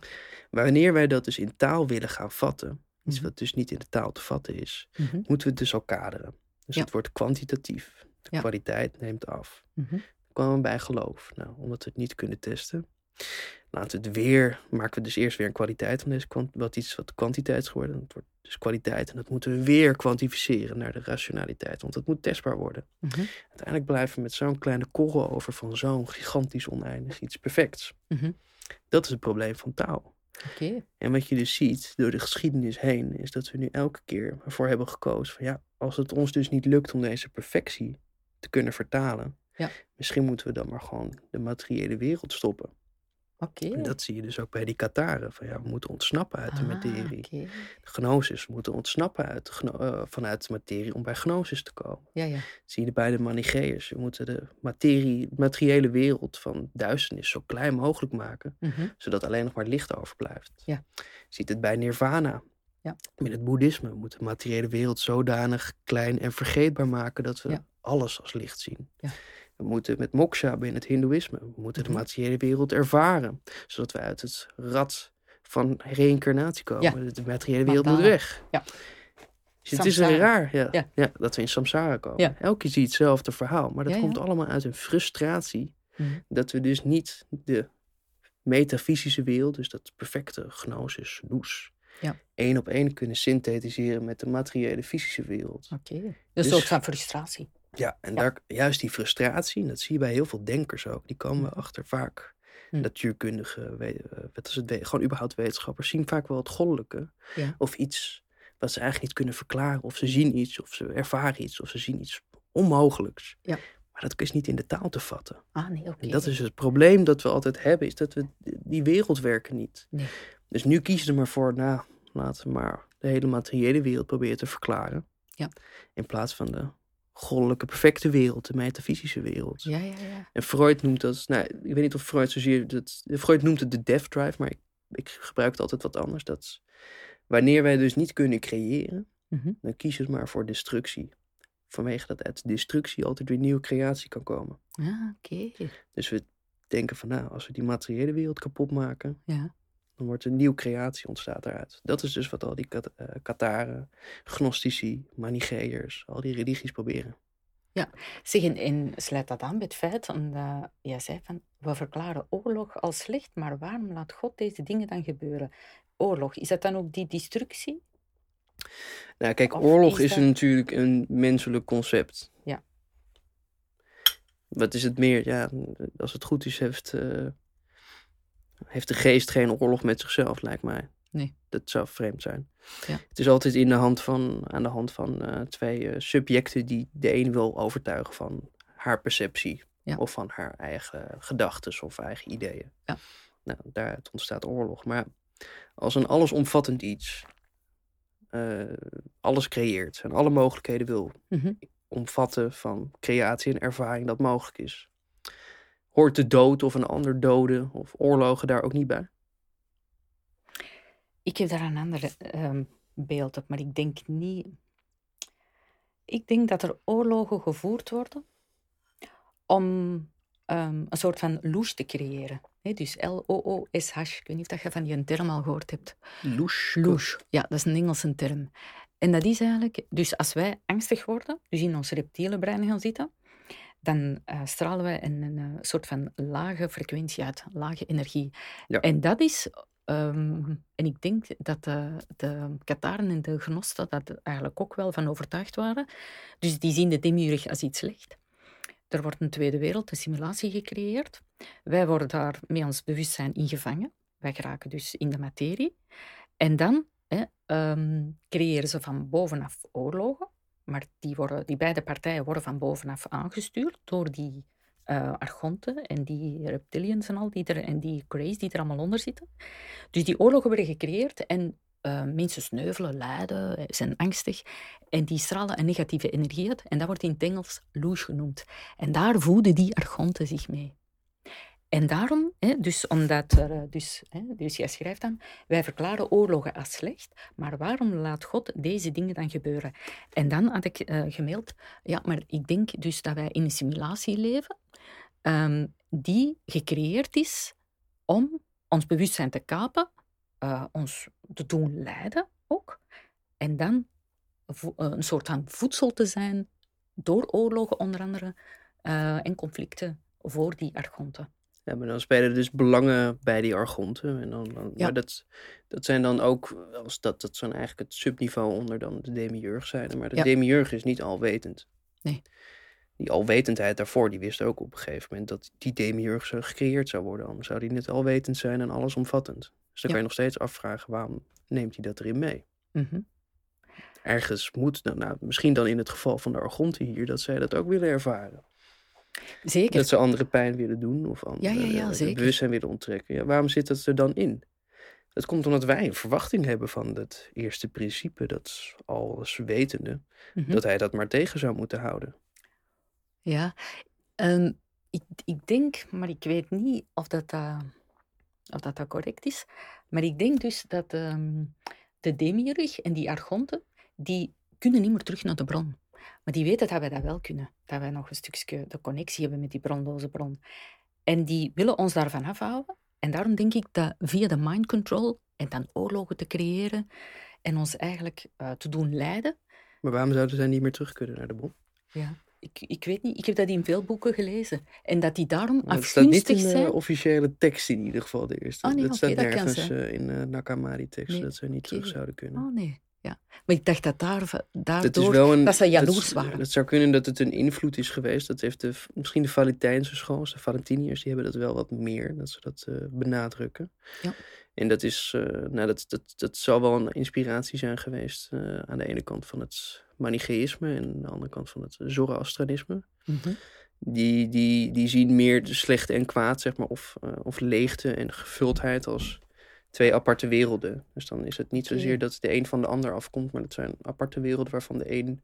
Wanneer wij dat dus in taal willen gaan vatten, iets Mhm. wat dus niet in de taal te vatten is, Mhm. moeten we het dus al kaderen. Dus Ja. het wordt kwantitatief. De Ja. kwaliteit neemt af. Dan komen we bij geloof. Nou, omdat we het niet kunnen testen, laten we het weer, maken we dus eerst weer een kwaliteit van deze wat iets wat kwantiteit is geworden. Het wordt dus kwaliteit en dat moeten we weer kwantificeren naar de rationaliteit, want dat moet testbaar worden. Mhm. Uiteindelijk blijven we met zo'n kleine korrel over van zo'n gigantisch oneindig iets perfects. Mhm. Dat is het probleem van taal. Oké. En wat je dus ziet door de geschiedenis heen, is dat we nu elke keer ervoor hebben gekozen van ja, als het ons dus niet lukt om deze perfectie te kunnen vertalen, Ja. misschien moeten we dan maar gewoon de materiële wereld stoppen. Oké. En dat zie je dus ook bij die Kataren. Van ja, we moeten ontsnappen uit de Ah, materie. oké. De gnosis, we moeten ontsnappen uit eh, vanuit de materie om bij gnosis te komen. Ja, ja. Zie je bij de Manicheërs. We moeten de materie, materiële wereld van duisternis zo klein mogelijk maken, Mhm. zodat alleen nog maar licht overblijft. Ja. Je ziet het bij Nirvana. Ja. Met het boeddhisme we moeten de materiële wereld zodanig klein en vergeetbaar maken dat we Ja. alles als licht zien. Ja. We moeten met moksha binnen het hindoeïsme, we moeten Mhm. de materiële wereld ervaren, zodat we uit het rad van reïncarnatie komen. Ja. De materiële wereld moet weg. Ja. Dus het is raar ja, Ja. ja. dat we in samsara komen. Ja. Elke keer zie je hetzelfde verhaal, maar dat komt allemaal uit een frustratie Mhm. dat we dus niet de metafysische wereld, dus dat perfecte gnosis, noes, Ja. één op één kunnen synthetiseren met de materiële fysische wereld. Oké. Dus, Dus- soort van frustratie. Ja, en Ja. Daar, juist die frustratie, en dat zie je bij heel veel denkers ook, die komen Mhm. achter vaak. Mhm. Natuurkundigen, eh, wat is het, gewoon überhaupt wetenschappers, zien vaak wel het goddelijke. Ja. Of iets wat ze eigenlijk niet kunnen verklaren. Of ze zien iets, of ze ervaren iets, of ze zien iets onmogelijks. Ja. Maar dat is niet in de taal te vatten. Ah, nee, oké. En dat is het probleem dat we altijd hebben, is dat we die wereld werken niet. Nee. Dus nu kiezen er maar voor, nou, laten we maar de hele materiële wereld proberen te verklaren. Ja. In plaats van de goddelijke perfecte wereld, de metafysische wereld. Ja, ja, ja. En Freud noemt dat, nou, ik weet niet of Freud zozeer, dat, Freud noemt het de death drive, maar ik, ik gebruik het altijd wat anders. Dat wanneer wij dus niet kunnen creëren, Mhm. dan kiezen we maar voor destructie. Vanwege dat uit destructie altijd weer nieuwe creatie kan komen. Ah, oké. Dus we denken van nou, als we die materiële wereld kapot maken, Ja. Dan wordt een nieuwe creatie ontstaat eruit. Dat is dus wat al die Kat- eh, Kataren, Gnostici, Manicheërs, al die religies proberen. Ja, zeg, en, en sluit dat aan bij het feit, omdat jij zei van, we verklaren oorlog als slecht, maar waarom laat God deze dingen dan gebeuren? Oorlog, is dat dan ook die destructie? Nou, kijk, Of oorlog is natuurlijk een menselijk concept. Ja. Wat is het meer? Ja, als het goed is, heeft, eh, heeft de geest geen oorlog met zichzelf, lijkt mij. Nee. Dat zou vreemd zijn. Ja. Het is altijd in de hand van, aan de hand van eh, twee eh, subjecten die de een wil overtuigen van haar perceptie. Ja. Of van haar eigen gedachten of eigen ideeën. Ja. Nou, daaruit ontstaat oorlog. Maar als een allesomvattend iets eh, alles creëert en alle mogelijkheden wil Mhm. omvatten van creatie en ervaring dat mogelijk is. Hoort de dood of een ander doden of oorlogen daar ook niet bij? Ik heb daar een ander ehm, beeld op, maar ik denk niet... Ik denk dat er oorlogen gevoerd worden om ehm, een soort van loes te creëren. dus L-O-O-S-H. Ik weet niet of dat je van die term al gehoord hebt. Loes. Loes. Ja, dat is een Engelse term. En dat is eigenlijk... Dus als wij angstig worden, dus in ons reptiele brein gaan zitten, dan eh, stralen wij een, een, eh, soort van lage frequentie uit, lage energie. Ja. En dat is... ehm, en ik denk dat de, de Kataren en de Gnosten dat eigenlijk ook wel van overtuigd waren. Dus die zien de demiurg als iets slecht. Er wordt een tweede wereld, een simulatie gecreëerd. Wij worden daar met ons bewustzijn ingevangen. Wij geraken dus in de materie. En dan hè, ehm, creëren ze van bovenaf oorlogen. Maar die, worden, die beide partijen worden van bovenaf aangestuurd door die eh, argonten en die reptilians en al die er, en die Greys die er allemaal onder zitten. Dus die oorlogen worden gecreëerd en eh, mensen sneuvelen, lijden, eh, zijn angstig en die stralen een negatieve energie uit en dat wordt in het Engels loes genoemd. En daar voeden die argonten zich mee. En daarom, dus omdat eh, dus, hè, dus jij schrijft dan, wij verklaren oorlogen als slecht, maar waarom laat God deze dingen dan gebeuren? En dan had ik eh, gemaild, ja, maar ik denk dus dat wij in een simulatie leven ehm, die gecreëerd is om ons bewustzijn te kapen, eh, ons te doen lijden ook, en dan een soort van voedsel te zijn door oorlogen onder andere en conflicten voor die argonten. Ja, maar dan spelen er dus belangen bij die argonten. En dan, dan, Ja. Maar dat, dat zijn dan ook, als dat, dat zijn eigenlijk het subniveau onder dan de demiurg zijn. Maar de Ja. demiurg is niet alwetend. Nee. Die alwetendheid daarvoor, die wist ook op een gegeven moment dat die demiurg zo gecreëerd zou worden. Anders zou die net alwetend zijn en allesomvattend. Dus dan kan je nog steeds afvragen, waarom neemt hij dat erin mee? Mhm. Ergens moet, dan, nou, misschien dan in het geval van de argonten hier, dat zij dat ook willen ervaren. Zeker. Dat ze anderen pijn willen doen of anderen Ja, ja, ja, eh, bewustzijn willen onttrekken. Ja, waarom zit dat er dan in? Dat komt omdat wij een verwachting hebben van het eerste principe, dat alles wetende, Mhm. dat hij dat maar tegen zou moeten houden. Ja, ehm, ik, ik denk, maar ik weet niet of dat, eh, of dat, dat correct is, maar ik denk dus dat ehm, de demiurg en die argonten, die kunnen niet meer terug naar de bron. Maar die weten dat wij dat wel kunnen. Dat wij nog een stukje de connectie hebben met die bronloze bron. En die willen ons daarvan afhouden. En daarom denk ik dat via de mind control en dan oorlogen te creëren en ons eigenlijk eh, te doen lijden, Maar waarom zouden zij niet meer terug kunnen naar de bron? ja, ik, ik weet niet. Ik heb dat in veel boeken gelezen. En dat die daarom Maar het staat niet in de zijn. officiële tekst in ieder geval, de eerste. Oh, nee, dat oké, staat dat kan nergens zijn. eh, in de Nakamari-tekst, Nee, dat zij niet terug zouden kunnen. Oh nee, ja. Maar ik dacht dat daar, Dat daardoor... wel een, dat ze dat jaloers waren. Het zou kunnen dat het een invloed is geweest. Dat heeft de, misschien de Valentijnse school, de Valentiniërs, die hebben dat wel wat meer. Dat ze dat eh, benadrukken. Ja. En dat is, eh, nou, dat, dat, dat zal wel een inspiratie zijn geweest. eh, aan de ene kant van het Manichaeïsme en aan de andere kant van het Zoroastrianisme. Mhm. Die, die, die zien meer de slechte en kwaad, zeg maar, of, of leegte en gevuldheid als twee aparte werelden. Dus dan is het niet zozeer dat de een van de ander afkomt, maar dat zijn aparte werelden waarvan de een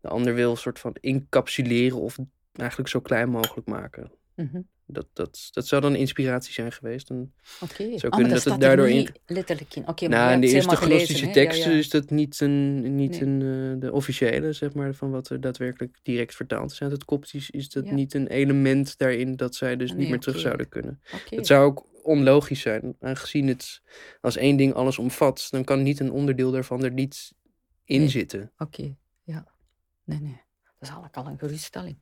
de ander wil soort van encapsuleren of eigenlijk zo klein mogelijk maken. Mhm. Dat, dat, dat zou dan inspiratie zijn geweest. En, Oké. Zou Ah, kunnen maar dat het daardoor in- letterlijk in. Oké, maar nou, jij in de eerste hè? teksten Ja, ja. is dat niet, een, niet Nee. een, eh, de officiële, zeg maar, van wat er daadwerkelijk direct vertaald is uit het Koptisch, is dat Ja. niet een element daarin dat zij dus niet meer terug zouden kunnen. Het zou ook onlogisch zijn, aangezien het als één ding alles omvat, dan kan niet een onderdeel daarvan er niet in Nee. zitten. Oké, ja. Nee, nee. is eigenlijk al een geruststelling.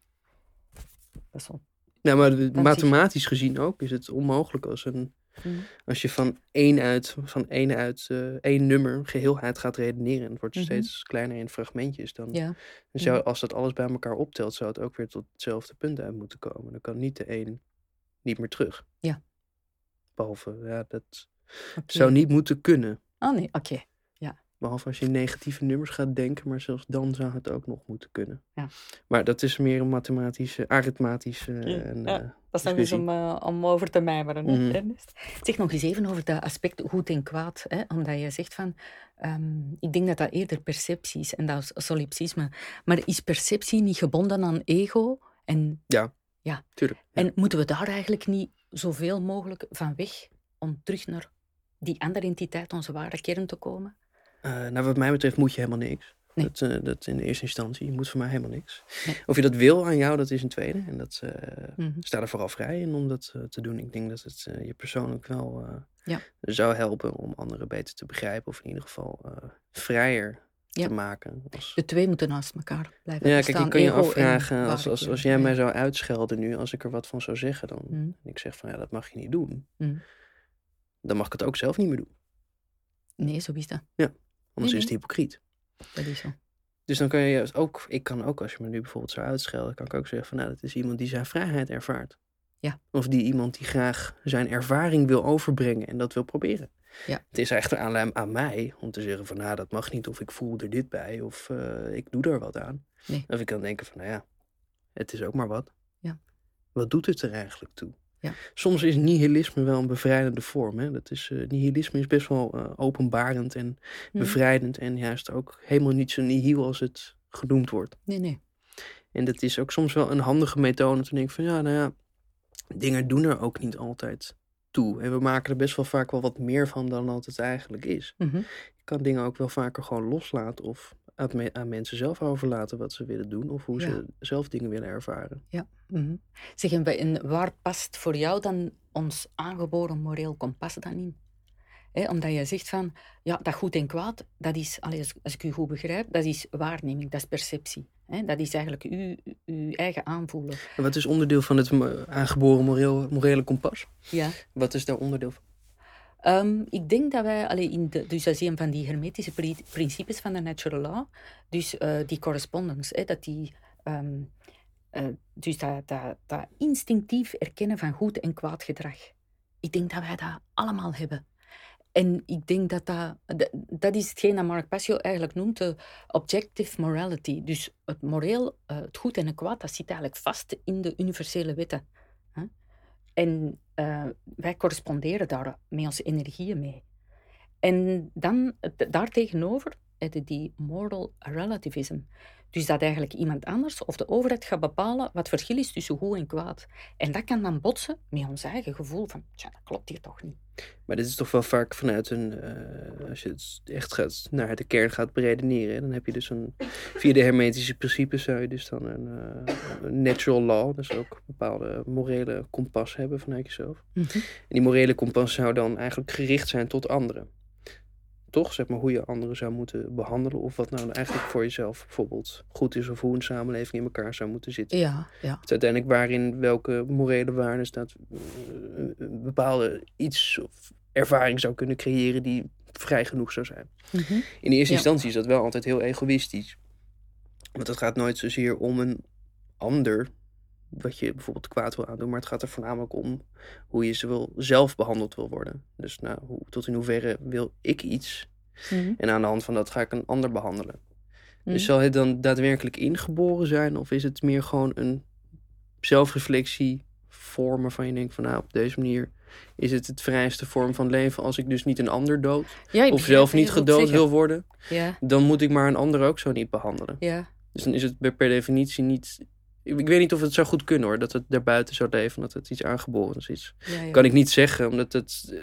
Dat is wel... Ja, maar zich- mathematisch gezien ook is het onmogelijk als, een, Mhm. als je van één uit, van één uit eh, één nummer geheelheid gaat redeneren. En het wordt Mhm. steeds kleiner in fragmentjes. Dan, Ja, dan zou, als dat alles bij elkaar optelt, zou het ook weer tot hetzelfde punt uit moeten komen. Dan kan niet de een niet meer terug. Ja. Behalve, ja, dat zou niet moeten kunnen. Ah nee, oké. Behalve als je negatieve nummers gaat denken, maar zelfs dan zou het ook nog moeten kunnen. Ja. Maar dat is meer een mathematische, arithmatische Ja, en, ja. eh, Dat is nog eens discussie. om, eh, om over te mijmeren. Ernest? Zeg nog eens even over dat aspect goed en kwaad. Hè? Omdat je zegt van, ehm, ik denk dat dat eerder perceptie is en dat is solipsisme. Maar is perceptie niet gebonden aan ego? En, Tuurlijk. ja. en moeten we daar eigenlijk niet zoveel mogelijk van weg om terug naar die andere entiteit, onze ware kern te komen? Eh, nou, wat mij betreft moet je helemaal niks. Nee. Dat, eh, dat in de eerste instantie. Je moet voor mij helemaal niks. Nee. Of je dat wil aan jou, dat is een tweede. En dat eh Mhm. sta er vooral vrij in om dat te doen. Ik denk dat het je persoonlijk wel Ja. zou helpen om anderen beter te begrijpen. Of in ieder geval vrijer Ja. te maken. Als... De twee moeten naast elkaar blijven Ja, kijk, ik kan je ego afvragen, als, als, als jij Ja. mij zou uitschelden nu, als ik er wat van zou zeggen, dan en ik zeg van ja, dat mag je niet doen. Mhm. Dan mag ik het ook zelf niet meer doen. Nee, zo is dat. Anders Nee, is het hypocriet. Dat is zo. Dus dan kan je juist ook, ik kan ook, als je me nu bijvoorbeeld zou uitschelden, kan ik ook zeggen van nou, dat is iemand die zijn vrijheid ervaart. Ja. Of die iemand die graag zijn ervaring wil overbrengen en dat wil proberen. Ja. Het is echt aan, aan mij om te zeggen van nou, dat mag niet, of ik voel er dit bij, of eh, ik doe er wat aan. Nee. Of ik kan denken van nou ja, het is ook maar wat. Ja. Wat doet het er eigenlijk toe? Ja. Soms is nihilisme wel een bevrijdende vorm. Hè? Dat is, eh, nihilisme is best wel eh, openbarend en Mhm. bevrijdend en juist ook helemaal niet zo nihil als het genoemd wordt. Nee, nee. En dat is ook soms wel een handige methode om te denken van ja, nou ja, dingen doen er ook niet altijd toe. En we maken er best wel vaak wel wat meer van dan dat het eigenlijk is. Mhm. Je kan dingen ook wel vaker gewoon loslaten of aan, me- aan mensen zelf overlaten wat ze willen doen of hoe Ja. ze zelf dingen willen ervaren. Mhm. Zeg, en, wa- en waar past voor jou dan ons aangeboren moreel kompas dan in? Omdat je zegt van, ja, dat goed en kwaad, dat is, als ik u goed begrijp, dat is waarneming, dat is perceptie. Hè? Dat is eigenlijk uw, uw eigen aanvoelen. En wat is onderdeel van het aangeboren moreel, morele kompas? Ja. Wat is daar onderdeel van? Ehm, ik denk dat wij, allee, in de, dus dat is een van die hermetische pri- principes van de natural law, dus eh, die correspondence, hè, dat die, ehm, eh, dus dat, dat, dat instinctief erkennen van goed en kwaad gedrag. Ik denk dat wij dat allemaal hebben. En ik denk dat dat, dat, is hetgeen dat Mark Passio eigenlijk noemt de objective morality. Dus het moreel, eh, het goed en het kwaad, dat zit eigenlijk vast in de universele wetten. En eh, wij corresponderen daar met onze energieën mee. En dan daartegenover die moral relativism. Dus dat eigenlijk iemand anders of de overheid gaat bepalen wat het verschil is tussen goed en kwaad. En dat kan dan botsen met ons eigen gevoel van, tja, dat klopt hier toch niet. Maar dit is toch wel vaak vanuit een, eh, als je het echt gaat, naar de kern gaat beredeneren, dan heb je dus een, via de hermetische principes zou je dus dan een, een natural law, dus ook een bepaalde morele kompas hebben vanuit jezelf. En die morele kompas zou dan eigenlijk gericht zijn tot anderen. Toch, zeg maar, hoe je anderen zou moeten behandelen of wat nou eigenlijk voor jezelf bijvoorbeeld goed is of hoe een samenleving in elkaar zou moeten zitten. Ja, ja. Het uiteindelijk waarin welke morele waarden staat eh, een bepaalde iets of ervaring zou kunnen creëren die vrij genoeg zou zijn. Mhm. In de eerste Ja. instantie is dat wel altijd heel egoïstisch. Want het gaat nooit zozeer om een ander wat je bijvoorbeeld kwaad wil aandoen, maar het gaat er voornamelijk om hoe je ze wil, zelf behandeld wil worden. Dus nou, hoe, tot in hoeverre wil ik iets Mhm. en aan de hand van dat ga ik een ander behandelen. Mhm. Dus zal het dan daadwerkelijk ingeboren zijn? Of is het meer gewoon een zelfreflectie vorm waarvan je denkt van nou op deze manier is het het vrijste vorm van leven als ik dus niet een ander dood Ja, of zelf niet gedood wil worden, Ja, dan moet ik maar een ander ook zo niet behandelen. ja. Dus dan is het per definitie niet. Ik ik weet niet of het zou goed kunnen hoor, dat het daarbuiten zou leven, dat het iets aangeboren is. Ja, ja. Kan ik niet zeggen, omdat het.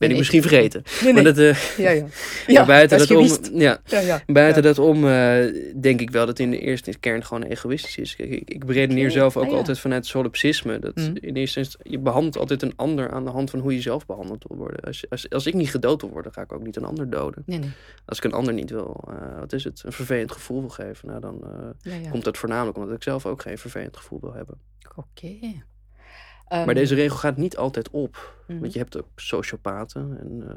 Eh, Ben Nee, ik misschien vergeten. Nee, Maar nee. dat, eh, Ja, ja. Ja, buiten dat om, gewist. ja, Ja, buiten dat om, eh, denk ik wel dat in de eerste kern gewoon egoïstisch is. Kijk, ik, ik beredeneer zelf ook ah, altijd vanuit solipsisme. Dat Mhm. in eerste instantie, je behandelt altijd een ander aan de hand van hoe je zelf behandeld wil worden. Als, als, als ik niet gedood wil worden, ga ik ook niet een ander doden. Nee, nee. Als ik een ander niet wil, eh, wat is het, een vervelend gevoel wil geven, nou dan eh, komt dat voornamelijk omdat ik zelf ook geen vervelend gevoel wil hebben. Oké. Maar Ehm, deze regel gaat niet altijd op. mhm. Want je hebt ook sociopaten en... eh,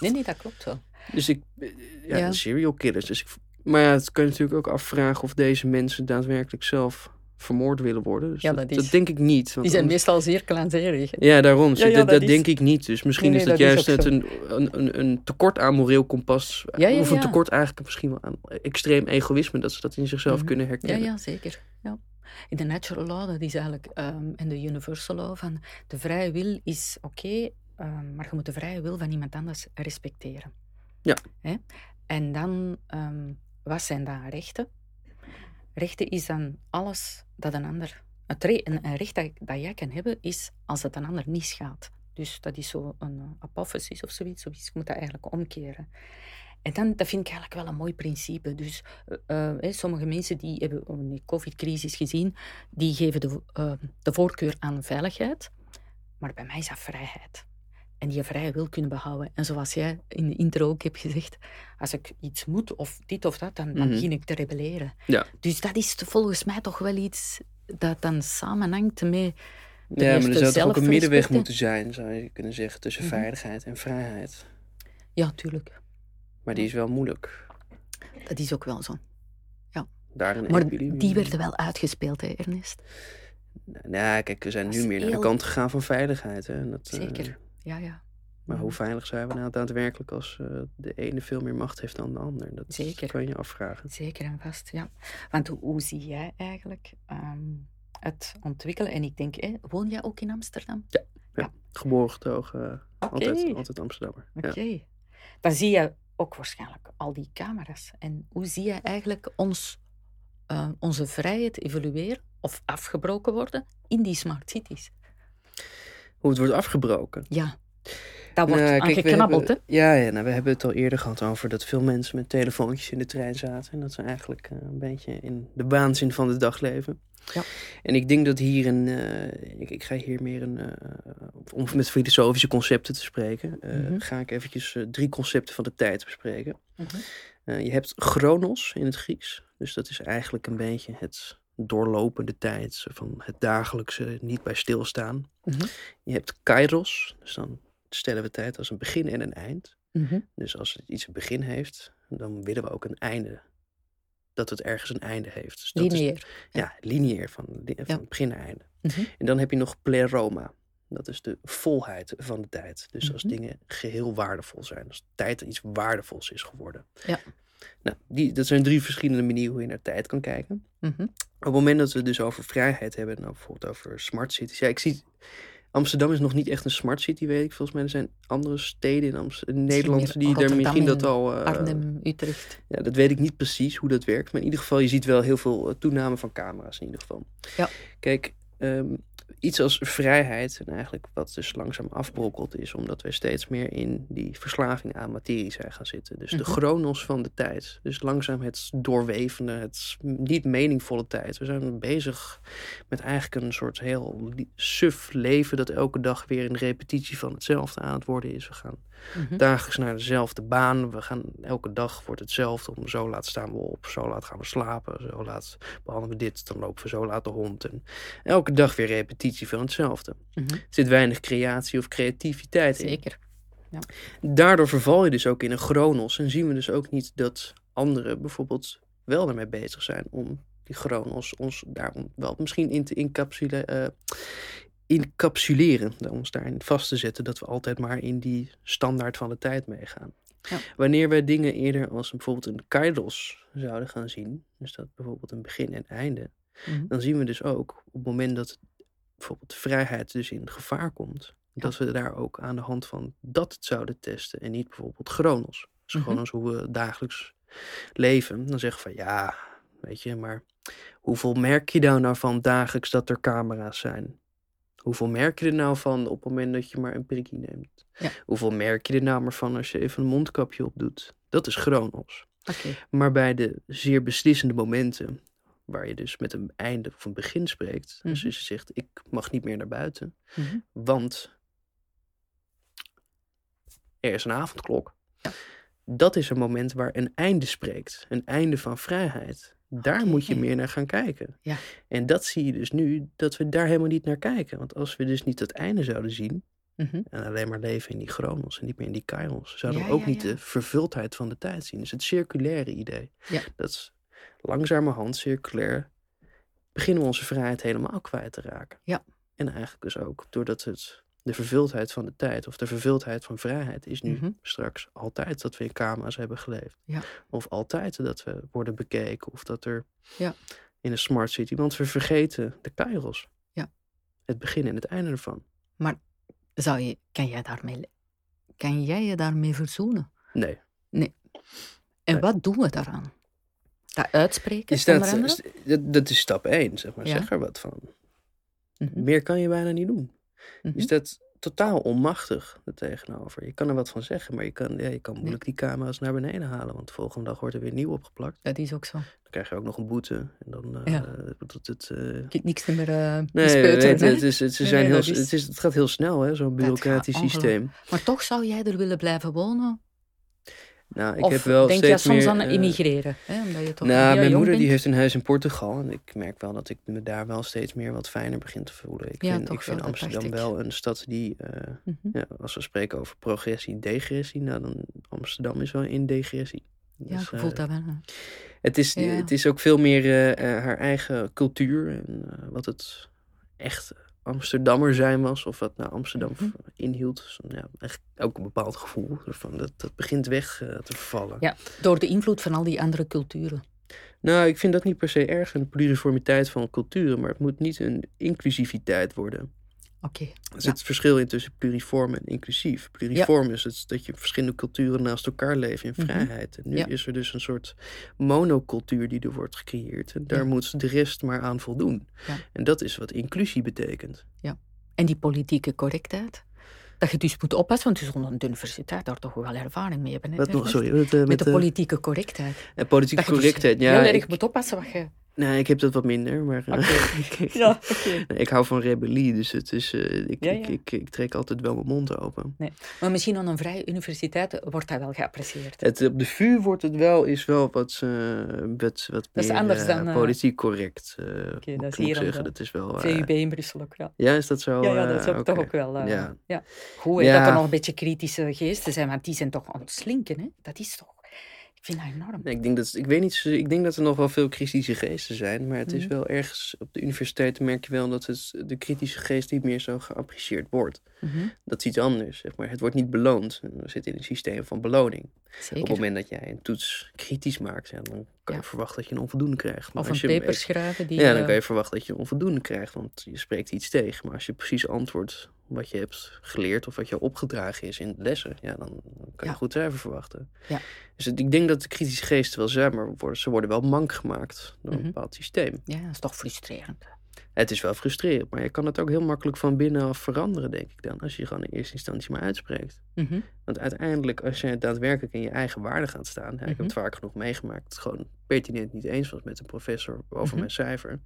Nee, nee, dat klopt wel. Dus ik, eh, ja, Ja. serial killers. Dus ik, maar ja, het kan je natuurlijk ook afvragen of deze mensen daadwerkelijk zelf vermoord willen worden. Dus Ja, dat, dat dat is- denk ik niet. want Die zijn meestal zeer kleinzerig. Ja, daarom. Ja, ja, dat, dat is- denk ik niet. Dus misschien Nee, is nee, dat dat is juist net een, een, een, een tekort aan moreel kompas. Ja, ja, of een ja. tekort eigenlijk misschien wel aan extreem egoïsme. Dat ze dat in zichzelf Mhm. kunnen Ja, herkennen. ja, zeker. Ja. In de natural law, dat is eigenlijk, ehm en de universal law, van de vrije wil is oké, ehm, maar je moet de vrije wil van iemand anders respecteren. Ja. Hè? En dan, ehm, wat zijn dan rechten? Rechten is dan alles dat een ander... Een, een recht dat, dat jij kan hebben, is als het een ander niet schaadt. Dus dat is zo een uh, apophysis of zoiets. Zoiets. Je moet dat eigenlijk omkeren. En dan, dat vind ik eigenlijk wel een mooi principe. Dus eh, eh, sommige mensen die hebben oh, de COVID-crisis gezien, die geven de, eh, de voorkeur aan veiligheid. Maar bij mij is dat vrijheid. En die vrije wil kunnen behouden. En zoals jij in de intro ook hebt gezegd, als ik iets moet of dit of dat, dan, dan Mhm. begin ik te rebelleren. Ja. Dus dat is volgens mij toch wel iets dat dan samenhangt met Ja, maar er zou toch ook een middenweg moeten zijn, zou je kunnen zeggen, tussen Mhm. veiligheid en vrijheid. Ja, tuurlijk. Maar die is wel moeilijk. Dat is ook wel zo. Daarin Maar die werden wel uitgespeeld, hè, Ernest? Nou, kijk, we zijn nu meer naar de kant gegaan van veiligheid. Hè? Dat, eh, Zeker. Ja, ja. Maar Mhm. hoe veilig zijn we nou daadwerkelijk als eh, de ene veel meer macht heeft dan de ander? Dat Zeker. kan je afvragen. Zeker en vast, ja. Want hoe, hoe zie jij eigenlijk ehm, het ontwikkelen? En ik denk, hè, woon jij ook in Amsterdam? Geboren getogen, eh, Oké. altijd, altijd Amsterdammer. Oké. Ja. Dan zie je ook waarschijnlijk al die camera's. En hoe zie je eigenlijk ons, eh, onze vrijheid evolueren of afgebroken worden in die smart cities? Hoe het wordt afgebroken. Ja, daar wordt Nou, aan kijk, we geknabbeld, hè? Ja, ja nou, we hebben het al eerder gehad over dat veel mensen met telefoontjes in de trein zaten. En dat ze eigenlijk eh, een beetje in de waanzin van de dag leven. Ja. En ik denk dat hier een. eh, ik, ik ga hier meer een. eh, om met filosofische concepten te spreken. eh, Mhm. Ga ik eventjes drie concepten van de tijd bespreken. Mhm. Je hebt chronos in het Grieks. Dus dat is eigenlijk een beetje het doorlopende tijd van het dagelijkse, niet bij stilstaan. Mhm. Je hebt kairos, dus dan stellen we tijd als een begin en een eind. Dus als het iets een begin heeft, dan willen we ook een einde. Dat het ergens een einde heeft. Dus dat is- Lineair. ja, lineair, van, li- van Ja. begin naar einde. Mhm. En dan heb je nog pleroma. Dat is de volheid van de tijd. Dus als Mhm. dingen geheel waardevol zijn. Als tijd iets waardevols is geworden. Ja. Nou, die, dat zijn drie verschillende manieren hoe je naar tijd kan kijken. Mhm. Op het moment dat we het dus over vrijheid hebben, nou bijvoorbeeld over smart cities. Ja, ik zie. Amsterdam is nog niet echt een smart city, weet ik. Volgens mij er zijn andere steden in, Amst- in Nederland die daar Rotterdam misschien dat al. eh, Arnhem, Utrecht. ja, dat weet ik niet precies hoe dat werkt. Maar in ieder geval, je ziet wel heel veel eh, toename van camera's in ieder geval. Ja. Kijk, ehm, iets als vrijheid en eigenlijk wat dus langzaam afbrokkelt is omdat wij steeds meer in die verslaving aan materie zijn gaan zitten. Dus de Mhm. chronos van de tijd. Dus langzaam het doorwevende, het niet meningvolle tijd. We zijn bezig met eigenlijk een soort heel suf leven dat elke dag weer een repetitie van hetzelfde aan het worden is. We gaan Mhm. dagelijks naar dezelfde baan. We gaan elke dag wordt hetzelfde. Om zo laat staan we op, zo laat gaan we slapen, zo laat behandelen we dit, dan lopen we zo laat de hond. En elke dag weer repetitie van hetzelfde. Mhm. Er zit weinig creatie of creativiteit in. Zeker. Daardoor verval je dus ook in een chronos en zien we dus ook niet dat anderen bijvoorbeeld wel ermee bezig zijn om die chronos ons daarom wel misschien in te incapsule, eh, encapsuleren. Ons daarin vast te zetten dat we altijd maar in die standaard van de tijd meegaan. Ja. Wanneer wij dingen eerder als bijvoorbeeld een kairos zouden gaan zien, dus dat bijvoorbeeld een begin en einde, Mhm. dan zien we dus ook op het moment dat bijvoorbeeld de vrijheid dus in gevaar komt, dat we daar ook aan de hand van dat zouden testen en niet bijvoorbeeld chronos. Dus Mhm. chronos hoe we dagelijks leven. Dan zeggen we van ja, weet je, maar hoeveel merk je daar nou van dagelijks dat er camera's zijn? Hoeveel merk je er nou van op het moment dat je maar een prikkie neemt? Ja. Hoeveel merk je er nou maar van als je even een mondkapje opdoet? Dat is chronos. Maar bij de zeer beslissende momenten, waar je dus met een einde of een begin spreekt, dus Mhm. als je zegt, ik mag niet meer naar buiten, Mhm. want er is een avondklok. Ja. Dat is een moment waar een einde spreekt, een einde van vrijheid. Daar moet je meer naar gaan kijken. Ja. En dat zie je dus nu, dat we daar helemaal niet naar kijken. Want als we dus niet het einde zouden zien, Mhm. en alleen maar leven in die chronos en niet meer in die kairos, zouden Ja, we ook ja, niet de vervuldheid van de tijd zien. Dus het circulaire idee. Ja. Dat is langzamerhand circulair beginnen we onze vrijheid helemaal kwijt te raken. Ja. En eigenlijk dus ook doordat het de vervuldheid van de tijd of de vervuldheid van vrijheid is nu Mhm. straks altijd dat we in kama's hebben geleefd. Ja. Of altijd dat we worden bekeken of dat er Ja. in een smart city, want we vergeten de kairos. Ja. Het begin en het einde ervan. Zou je, kan, jij daarmee, kan jij je daarmee verzoenen? Nee. En Nee. wat doen we daaraan? Dat uitspreken, Is dat, is- dat, dat is stap 1, zeg maar. Ja. Zeg er wat van. Mhm. Meer kan je bijna niet doen. Mhm. Je staat totaal onmachtig er tegenover. Je kan er wat van zeggen, maar je kan, ja, je kan moeilijk die camera's naar beneden halen. Want de volgende dag wordt er weer nieuw opgeplakt. Dat is ook zo. Dan krijg je ook nog een boete. En dan eh Ja. het... het eh, kunt niks meer uh, Nee, het, het, is, het, ze zijn nee, heel, dat is- het, is, het gaat heel snel, hè, zo'n bureaucratisch systeem. Maar toch zou jij er willen blijven wonen? Nou, ik of heb wel denk je soms meer, aan eh, immigreren? Hè? Omdat je toch nou, mijn moeder die heeft een huis in Portugal. En ik merk wel dat ik me daar wel steeds meer wat fijner begin te voelen. Ik Ja, vind, ik wel, Amsterdam ik. wel een stad die... eh, Mhm. ja, als we spreken over progressie en degressie, nou dan Amsterdam is wel in degressie. Ja, je voelt dat wel. Het is, Ja. het is ook veel meer eh, haar eigen cultuur en wat het echt Amsterdammer zijn was, of wat nou Amsterdam Mhm. inhield. Dus, ja, echt ook een bepaald gevoel ervan. Dat, dat begint weg eh, te vervallen. Ja. Door de invloed van al die andere culturen. Nou, ik vind dat niet per se erg, een pluriformiteit van culturen, maar het moet niet een inclusiviteit worden. Oké. Er zit Ja. het verschil in tussen pluriform en inclusief. Pluriform is het dat je verschillende culturen naast elkaar leven in Mhm. vrijheid. En nu Ja. is er dus een soort monocultuur die er wordt gecreëerd. En daar Ja. moet de rest maar aan voldoen. Ja. En dat is wat inclusie betekent. En die politieke correctheid? Dat je dus moet oppassen, want je zult aan de universiteit daar toch wel ervaring mee hebben. hè, Wat nog, Ernest? sorry, met, eh, Met met de de politieke correctheid. eh, politieke Dat dus correctheid. Ja, heel erg ik, moet oppassen wat je... nee, ik heb dat wat minder, maar eh, ik, Ja, ik hou van rebellie, dus het is, eh, ik, Ja, Ik, ja. ik, ik trek altijd wel mijn mond open. Nee. Maar misschien aan een vrije universiteit wordt dat wel geapprecieerd. Het, op de VU wordt het wel, is wel wat, eh, wat, meer dan, politiek correct. eh dat is hier zeggen. Dat is wel. VUB in Brussel ook, ja. ja, is dat zo? Ja, dat is ook, toch ook wel... Ja. ja. Goed, dat er nog een beetje kritische geesten zijn, want die zijn toch aan het slinken, hè? Dat is toch... Ik vind dat enorm. Nee, ik, denk dat, ik weet niet, ik denk dat er nog wel veel kritische geesten zijn, maar het is Mhm. wel ergens op de universiteit merk je wel dat het, de kritische geest niet meer zo geapprecieerd wordt. Mhm. Dat is iets anders, zeg maar. Het wordt niet beloond. We zitten in een systeem van beloning. Op het moment dat jij een toets kritisch maakt, ja, dan kan je verwachten dat je een onvoldoende krijgt. Maar Of als een je- paper schrijven die... Ja, dan eh, kan je verwachten dat je een onvoldoende krijgt, want je spreekt iets tegen. Maar als je precies antwoordt wat je hebt geleerd of wat je opgedragen is in lessen, ja, dan kan je Ja. goed cijfer verwachten. Ja. Dus het- ik denk dat de kritische geesten wel zijn, maar worden, ze worden wel mank gemaakt door een Mhm. bepaald systeem. Ja, dat is toch frustrerend. Het is wel frustrerend, maar je kan het ook heel makkelijk van binnenaf veranderen, denk ik dan. Als je gewoon in eerste instantie maar uitspreekt. Mhm. Want uiteindelijk, als je daadwerkelijk in je eigen waarde gaat staan. Ja, ik heb Mhm. het vaak genoeg meegemaakt. Het gewoon pertinent niet eens was met een professor over Mhm. mijn cijfer.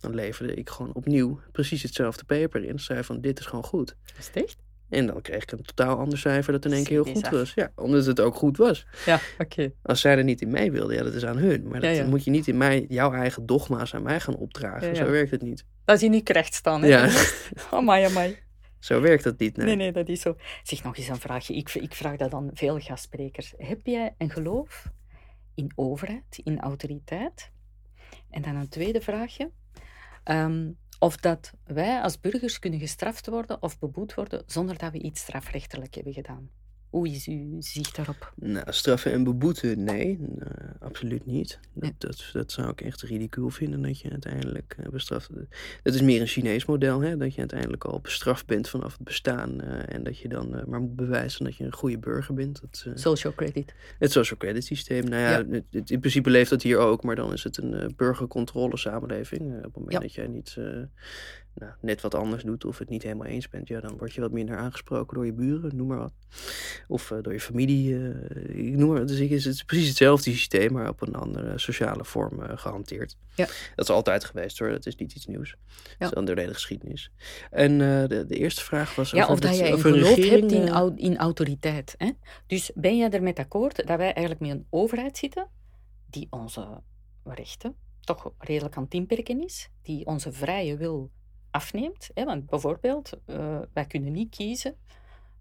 Dan leverde ik gewoon opnieuw precies hetzelfde paper in. Zei van dit is gewoon goed. Is het echt? En dan kreeg ik een totaal ander cijfer dat in één keer heel goed was. Ja, omdat het ook goed was. Ja, oké. Als zij er niet in mee wilden, ja, dat is aan hun. Maar dat Ja, ja. moet je niet in mij, jouw eigen dogma's aan mij gaan opdragen. Ja. Zo werkt het niet. Dat is uw recht staan, hè? Ja, Amai, amai. zo werkt dat niet. Nee. Nee, nee, dat is zo. Zeg nog eens een vraagje. Ik, ik vraag dat aan veel gastsprekers. Heb jij een geloof in overheid, in autoriteit? En dan een tweede vraagje. Ehm, of dat wij als burgers kunnen gestraft worden of beboet worden zonder dat we iets strafrechtelijk hebben gedaan. Hoe is uw zicht daarop? Nou, straffen en beboeten, nee, eh, absoluut niet. Dat, Nee. dat, dat zou ik echt ridicuul vinden dat je uiteindelijk eh, bestraft. Dat is meer een Chinees model, hè? dat je uiteindelijk al bestraft bent vanaf het bestaan eh, en dat je dan maar moet bewijzen dat je een goede burger bent. Dat, Social credit. het social credit systeem, nou ja, Ja. het- het- in principe leeft dat hier ook, maar dan is het een burgercontrole samenleving. Op het moment Ja. dat jij niet nou, net wat anders doet of het niet helemaal eens bent, ja, dan word je wat minder aangesproken door je buren, noem maar wat. Of uh, door je familie, uh, ik noem maar, dus het is precies hetzelfde systeem, maar op een andere sociale vorm uh, gehanteerd. Ja. Dat is altijd geweest hoor, dat is niet iets nieuws. Ja. Dat is dan de hele geschiedenis. En de, de eerste vraag was ja, of, of dat je over geloof regering, hebt in, in autoriteit. Hè? Dus ben jij er met akkoord dat wij eigenlijk met een overheid zitten die onze rechten toch redelijk aan het inperken is, die onze vrije wil afneemt. Want bijvoorbeeld, uh, wij kunnen niet kiezen,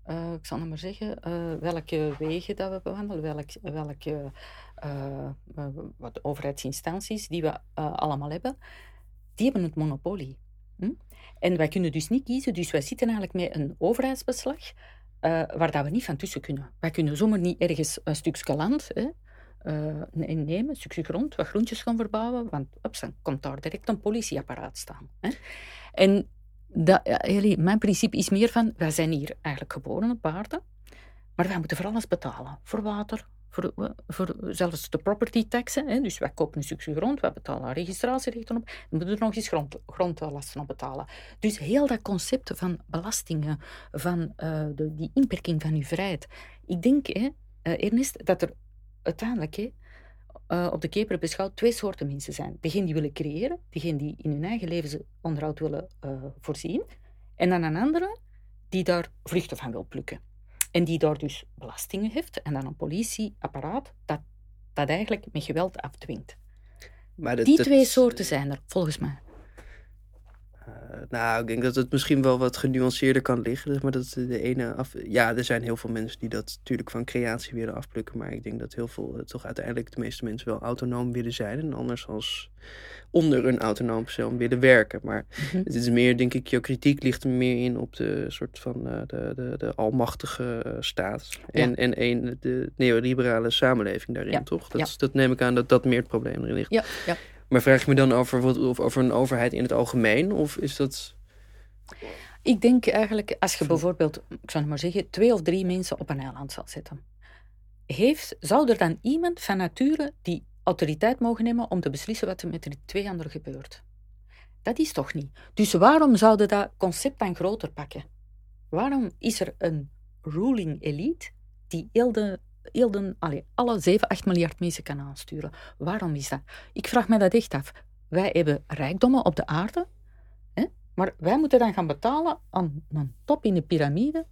uh, ik zal het maar zeggen, uh, welke wegen dat we bewandelen, welk, welke wat overheidsinstanties die we allemaal hebben, die hebben het monopolie. Hm? En wij kunnen dus niet kiezen, dus wij zitten eigenlijk met een overheidsbeslag waar dat we niet van tussen kunnen. Wij kunnen zomaar niet ergens een stukje land hè, nemen, een stukje grond, wat groentjes gaan verbouwen, want ups, dan komt daar direct een politieapparaat staan. Hè. En dat, ja, mijn principe is meer van, wij zijn hier eigenlijk geboren op aarde, maar wij moeten voor alles betalen. Voor water, voor, voor zelfs de property taxen. Hè. Dus wij kopen een stukje grond, wij betalen registratierechten op, we moeten er nog eens grond, grondlasten op betalen. Dus heel dat concept van belastingen, van uh, de, die inperking van uw vrijheid. Ik denk, hè, uh, Ernest, dat er uiteindelijk uh, op de keper beschouwd twee soorten mensen zijn. Degene die willen creëren, degene die in hun eigen levensonderhoud willen uh, voorzien. En dan een andere die daar vruchten van wil plukken. En die daar dus belastingen heeft en dan een politieapparaat dat dat eigenlijk met geweld afdwingt. Maar dat, die dat... twee soorten zijn er, volgens mij. Uh, nou, ik denk dat het misschien wel wat genuanceerder kan liggen. Maar dat de ene af... Ja, er zijn heel veel mensen die dat natuurlijk van creatie willen afplukken. Maar ik denk dat heel veel, uh, toch uiteindelijk de meeste mensen wel autonoom willen zijn. En anders als onder een autonoom persoon willen werken. Maar -hmm. het is meer, denk ik, jouw kritiek ligt er meer in op de soort van uh, de, de, de almachtige staat. Ja. En, en een, de neoliberale samenleving daarin, ja. toch? Dat, ja. dat neem ik aan dat dat meer het probleem erin ligt. Ja, ja. Maar vraag je me dan over, wat, over een overheid in het algemeen? Of is dat. Ik denk eigenlijk, als je bijvoorbeeld, ik zou maar zeggen, twee of drie mensen op een eiland zal zetten. Heeft, zou er dan iemand van nature die autoriteit mogen nemen om te beslissen wat er met de twee anderen gebeurt? Dat is toch niet? Dus waarom zouden dat concept dan groter pakken? Waarom is er een ruling elite die heel de heel de, allez, alle 7, 8 miljard mensen kan aansturen. Waarom is dat? Ik vraag me dat echt af. Wij hebben rijkdommen op de aarde, hè? maar wij moeten dan gaan betalen aan een top in de piramide.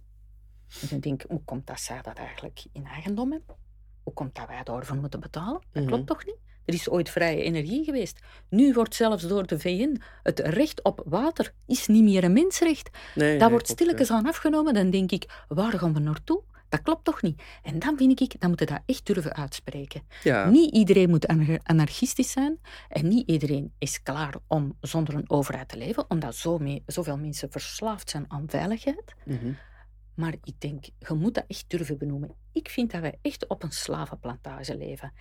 En dan denk ik, hoe komt dat zij dat eigenlijk in eigendom hebben? Hoe komt dat wij daarvoor moeten betalen? Dat klopt mm -hmm. toch niet? Er is ooit vrije energie geweest. Nu wordt zelfs door de VN het recht op water is niet meer een mensenrecht. Nee, dat nee, wordt stilletjes aan afgenomen. Dan denk ik, waar gaan we naartoe? Dat klopt toch niet? En dan vind ik, dan moeten we dat echt durven uitspreken. Ja. Niet iedereen moet anarchistisch zijn en niet iedereen is klaar om zonder een overheid te leven, omdat zo mee, zoveel mensen verslaafd zijn aan veiligheid. Mm -hmm. Maar ik denk, je moet dat echt durven benoemen. Ik vind dat wij echt op een slavenplantage leven.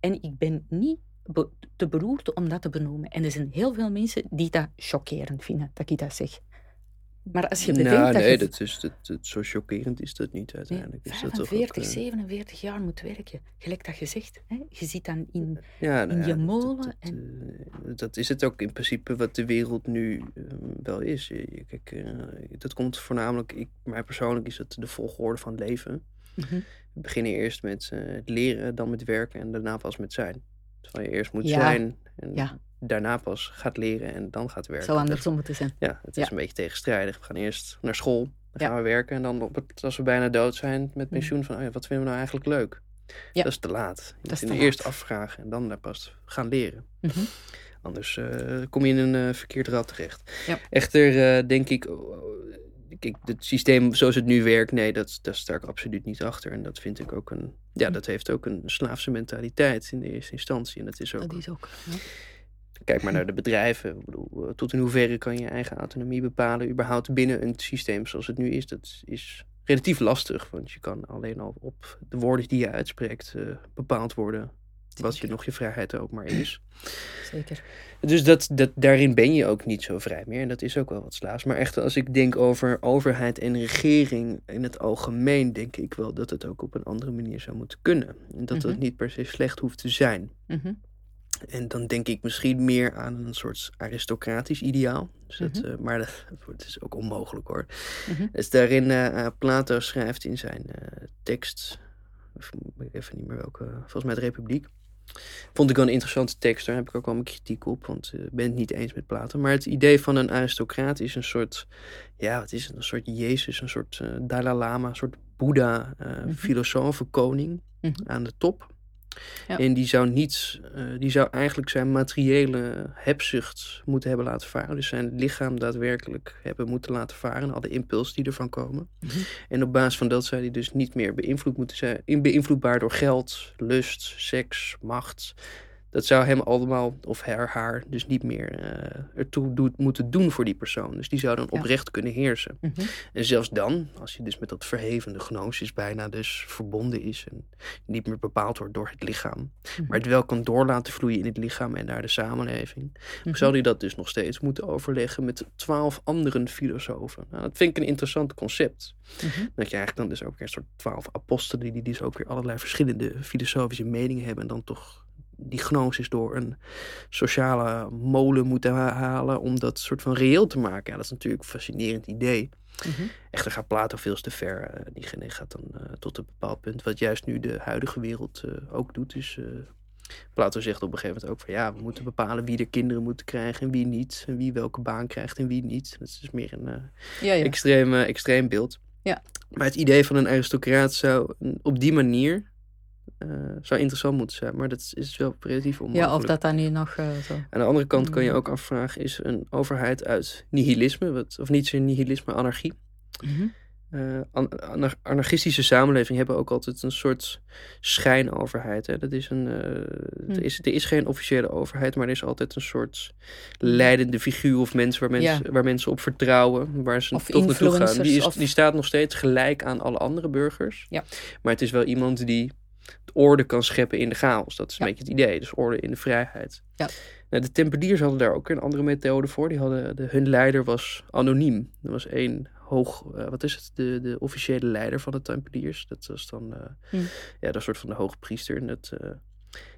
En ik ben niet be te beroerd om dat te benoemen. En er zijn heel veel mensen die dat chockerend vinden, dat ik dat zeg. Maar als je bedenkt nou, dat nee, je... dat is, dat, dat, zo chockerend is dat niet uiteindelijk. Nee, is dat 45, toch ook, uh... 47 jaar moet werken. Gelijk dat je zegt. Hè? Je zit dan in, ja, nou in ja, je molen. Dat, en... uh, dat, is het ook in principe wat de wereld nu uh, wel is. Kijk, eh, dat komt voornamelijk, ik, mij persoonlijk is het de volgorde van leven. Mm -hmm. We beginnen eerst met het leren, dan met werken en daarna pas met zijn. Terwijl je eerst moet ja. zijn en ja. Daarna pas gaat leren en dan gaat werken. Zou andersom moeten zijn. Ja, het is Ja. een beetje tegenstrijdig. We gaan eerst naar school, dan Ja. gaan we werken en dan op het, als we bijna dood zijn met pensioen van oh ja, wat vinden we nou eigenlijk leuk? Ja. Dat is te laat. Je Dat moet te eerst afvragen en dan daar pas gaan leren. Mhm. Anders eh, kom je in een eh, verkeerd rad terecht. Ja. Echter eh, denk ik, oh, oh, kijk, het systeem zoals het nu werkt, nee, dat, daar sta ik absoluut niet achter. En dat vind ik ook een, ja, dat heeft ook een slaafse mentaliteit in de eerste instantie. En dat is ook, Dat is ook. Ja. Kijk maar naar de bedrijven. Ik bedoel, eh, tot in hoeverre kan je je eigen autonomie bepalen, überhaupt binnen een systeem zoals het nu is. Dat is relatief lastig, want je kan alleen al op de woorden die je uitspreekt eh, bepaald worden wat je nog je vrijheid ook maar is. Zeker. Dus dat, dat, daarin ben je ook niet zo vrij meer. En dat is ook wel wat slaafs. Maar echt, als ik denk over overheid en regering in het algemeen, denk ik wel dat het ook op een andere manier zou moeten kunnen. En dat Mhm. het niet per se slecht hoeft te zijn. Mhm. En dan denk ik misschien meer aan een soort aristocratisch ideaal. Dus dat, Mhm. eh, maar dat, het is ook onmogelijk hoor. Dus daarin, eh, eh, Plato schrijft in zijn eh, tekst, even niet meer welke, volgens mij de Republiek. Vond ik wel een interessante tekst, daar heb ik ook wel mijn kritiek op, want ik ben het niet eens met Plato. Maar het idee van een aristocraat is een soort, ja, wat is het, een soort Jezus, een soort Dalai Lama, een soort Boeddha, Mhm. filosoof, koning Mhm. aan de top. Ja. En die zou niet, eh, die zou eigenlijk zijn materiële hebzucht moeten hebben laten varen. Dus zijn lichaam daadwerkelijk hebben moeten laten varen. Alle impulsen die ervan komen. Mhm. En op basis van dat zou hij dus niet meer beïnvloed moeten zijn. Beïnvloedbaar door geld, lust, seks, macht. Dat zou hem allemaal, of haar, haar, dus niet meer eh, ertoe doet, moeten doen voor die persoon. Dus die zou dan Ja. oprecht kunnen heersen. Mhm. En zelfs dan, als je dus met dat verhevende gnosis bijna dus verbonden is en niet meer bepaald wordt door het lichaam, Mhm. maar het wel kan door laten vloeien in het lichaam en naar de samenleving, Mhm. zou hij dat dus nog steeds moeten overleggen met twaalf andere filosofen. Nou, dat vind ik een interessant concept. Dat je eigenlijk dan dus ook weer een soort twaalf apostelen die dus ook weer allerlei verschillende filosofische meningen hebben en dan toch die gnosis door een sociale molen moeten ha- halen om dat soort van reëel te maken. Ja, dat is natuurlijk een fascinerend idee. Mhm. Echter gaat Plato veel te ver. eh, diegene gaat dan eh, tot een bepaald punt. Wat juist nu de huidige wereld eh, ook doet. Dus eh, Plato zegt op een gegeven moment ook van ja, we moeten bepalen wie er kinderen moeten krijgen en wie niet. En wie welke baan krijgt en wie niet. Dat is dus meer een Ja, ja. extreem, extreem beeld. Ja. Maar het idee van een aristocraat zou op die manier eh, zou interessant moeten zijn. Maar dat is wel relatief onmogelijk. ja, of dat dan nu nog eh, zo... Aan de andere kant kan je Mm. ook afvragen, is een overheid uit nihilisme, wat, of niet zo'n nihilisme, anarchie? Mhm. Eh, an- anar- anarchistische samenlevingen hebben ook altijd een soort schijnoverheid. Hè? Dat is een, Hm. er, is, er is geen officiële overheid, maar er is altijd een soort leidende figuur of mens waar mensen, Ja. waar mensen op vertrouwen, waar ze Of toch naartoe gaan. Die, is, of- die staat nog steeds gelijk aan alle andere burgers. Ja. Maar het is wel iemand die orde kan scheppen in de chaos. Dat is een Ja. beetje het idee. Dus orde in de vrijheid. Ja. Nou, de Tempeliers hadden daar ook een andere methode voor. Die hadden, de, hun leider was anoniem. Er was één hoog, eh, wat is het, de, de officiële leider van de Tempeliers. Dat was dan, eh, Hm. ja, dat soort van de hoge priester. En dat, eh,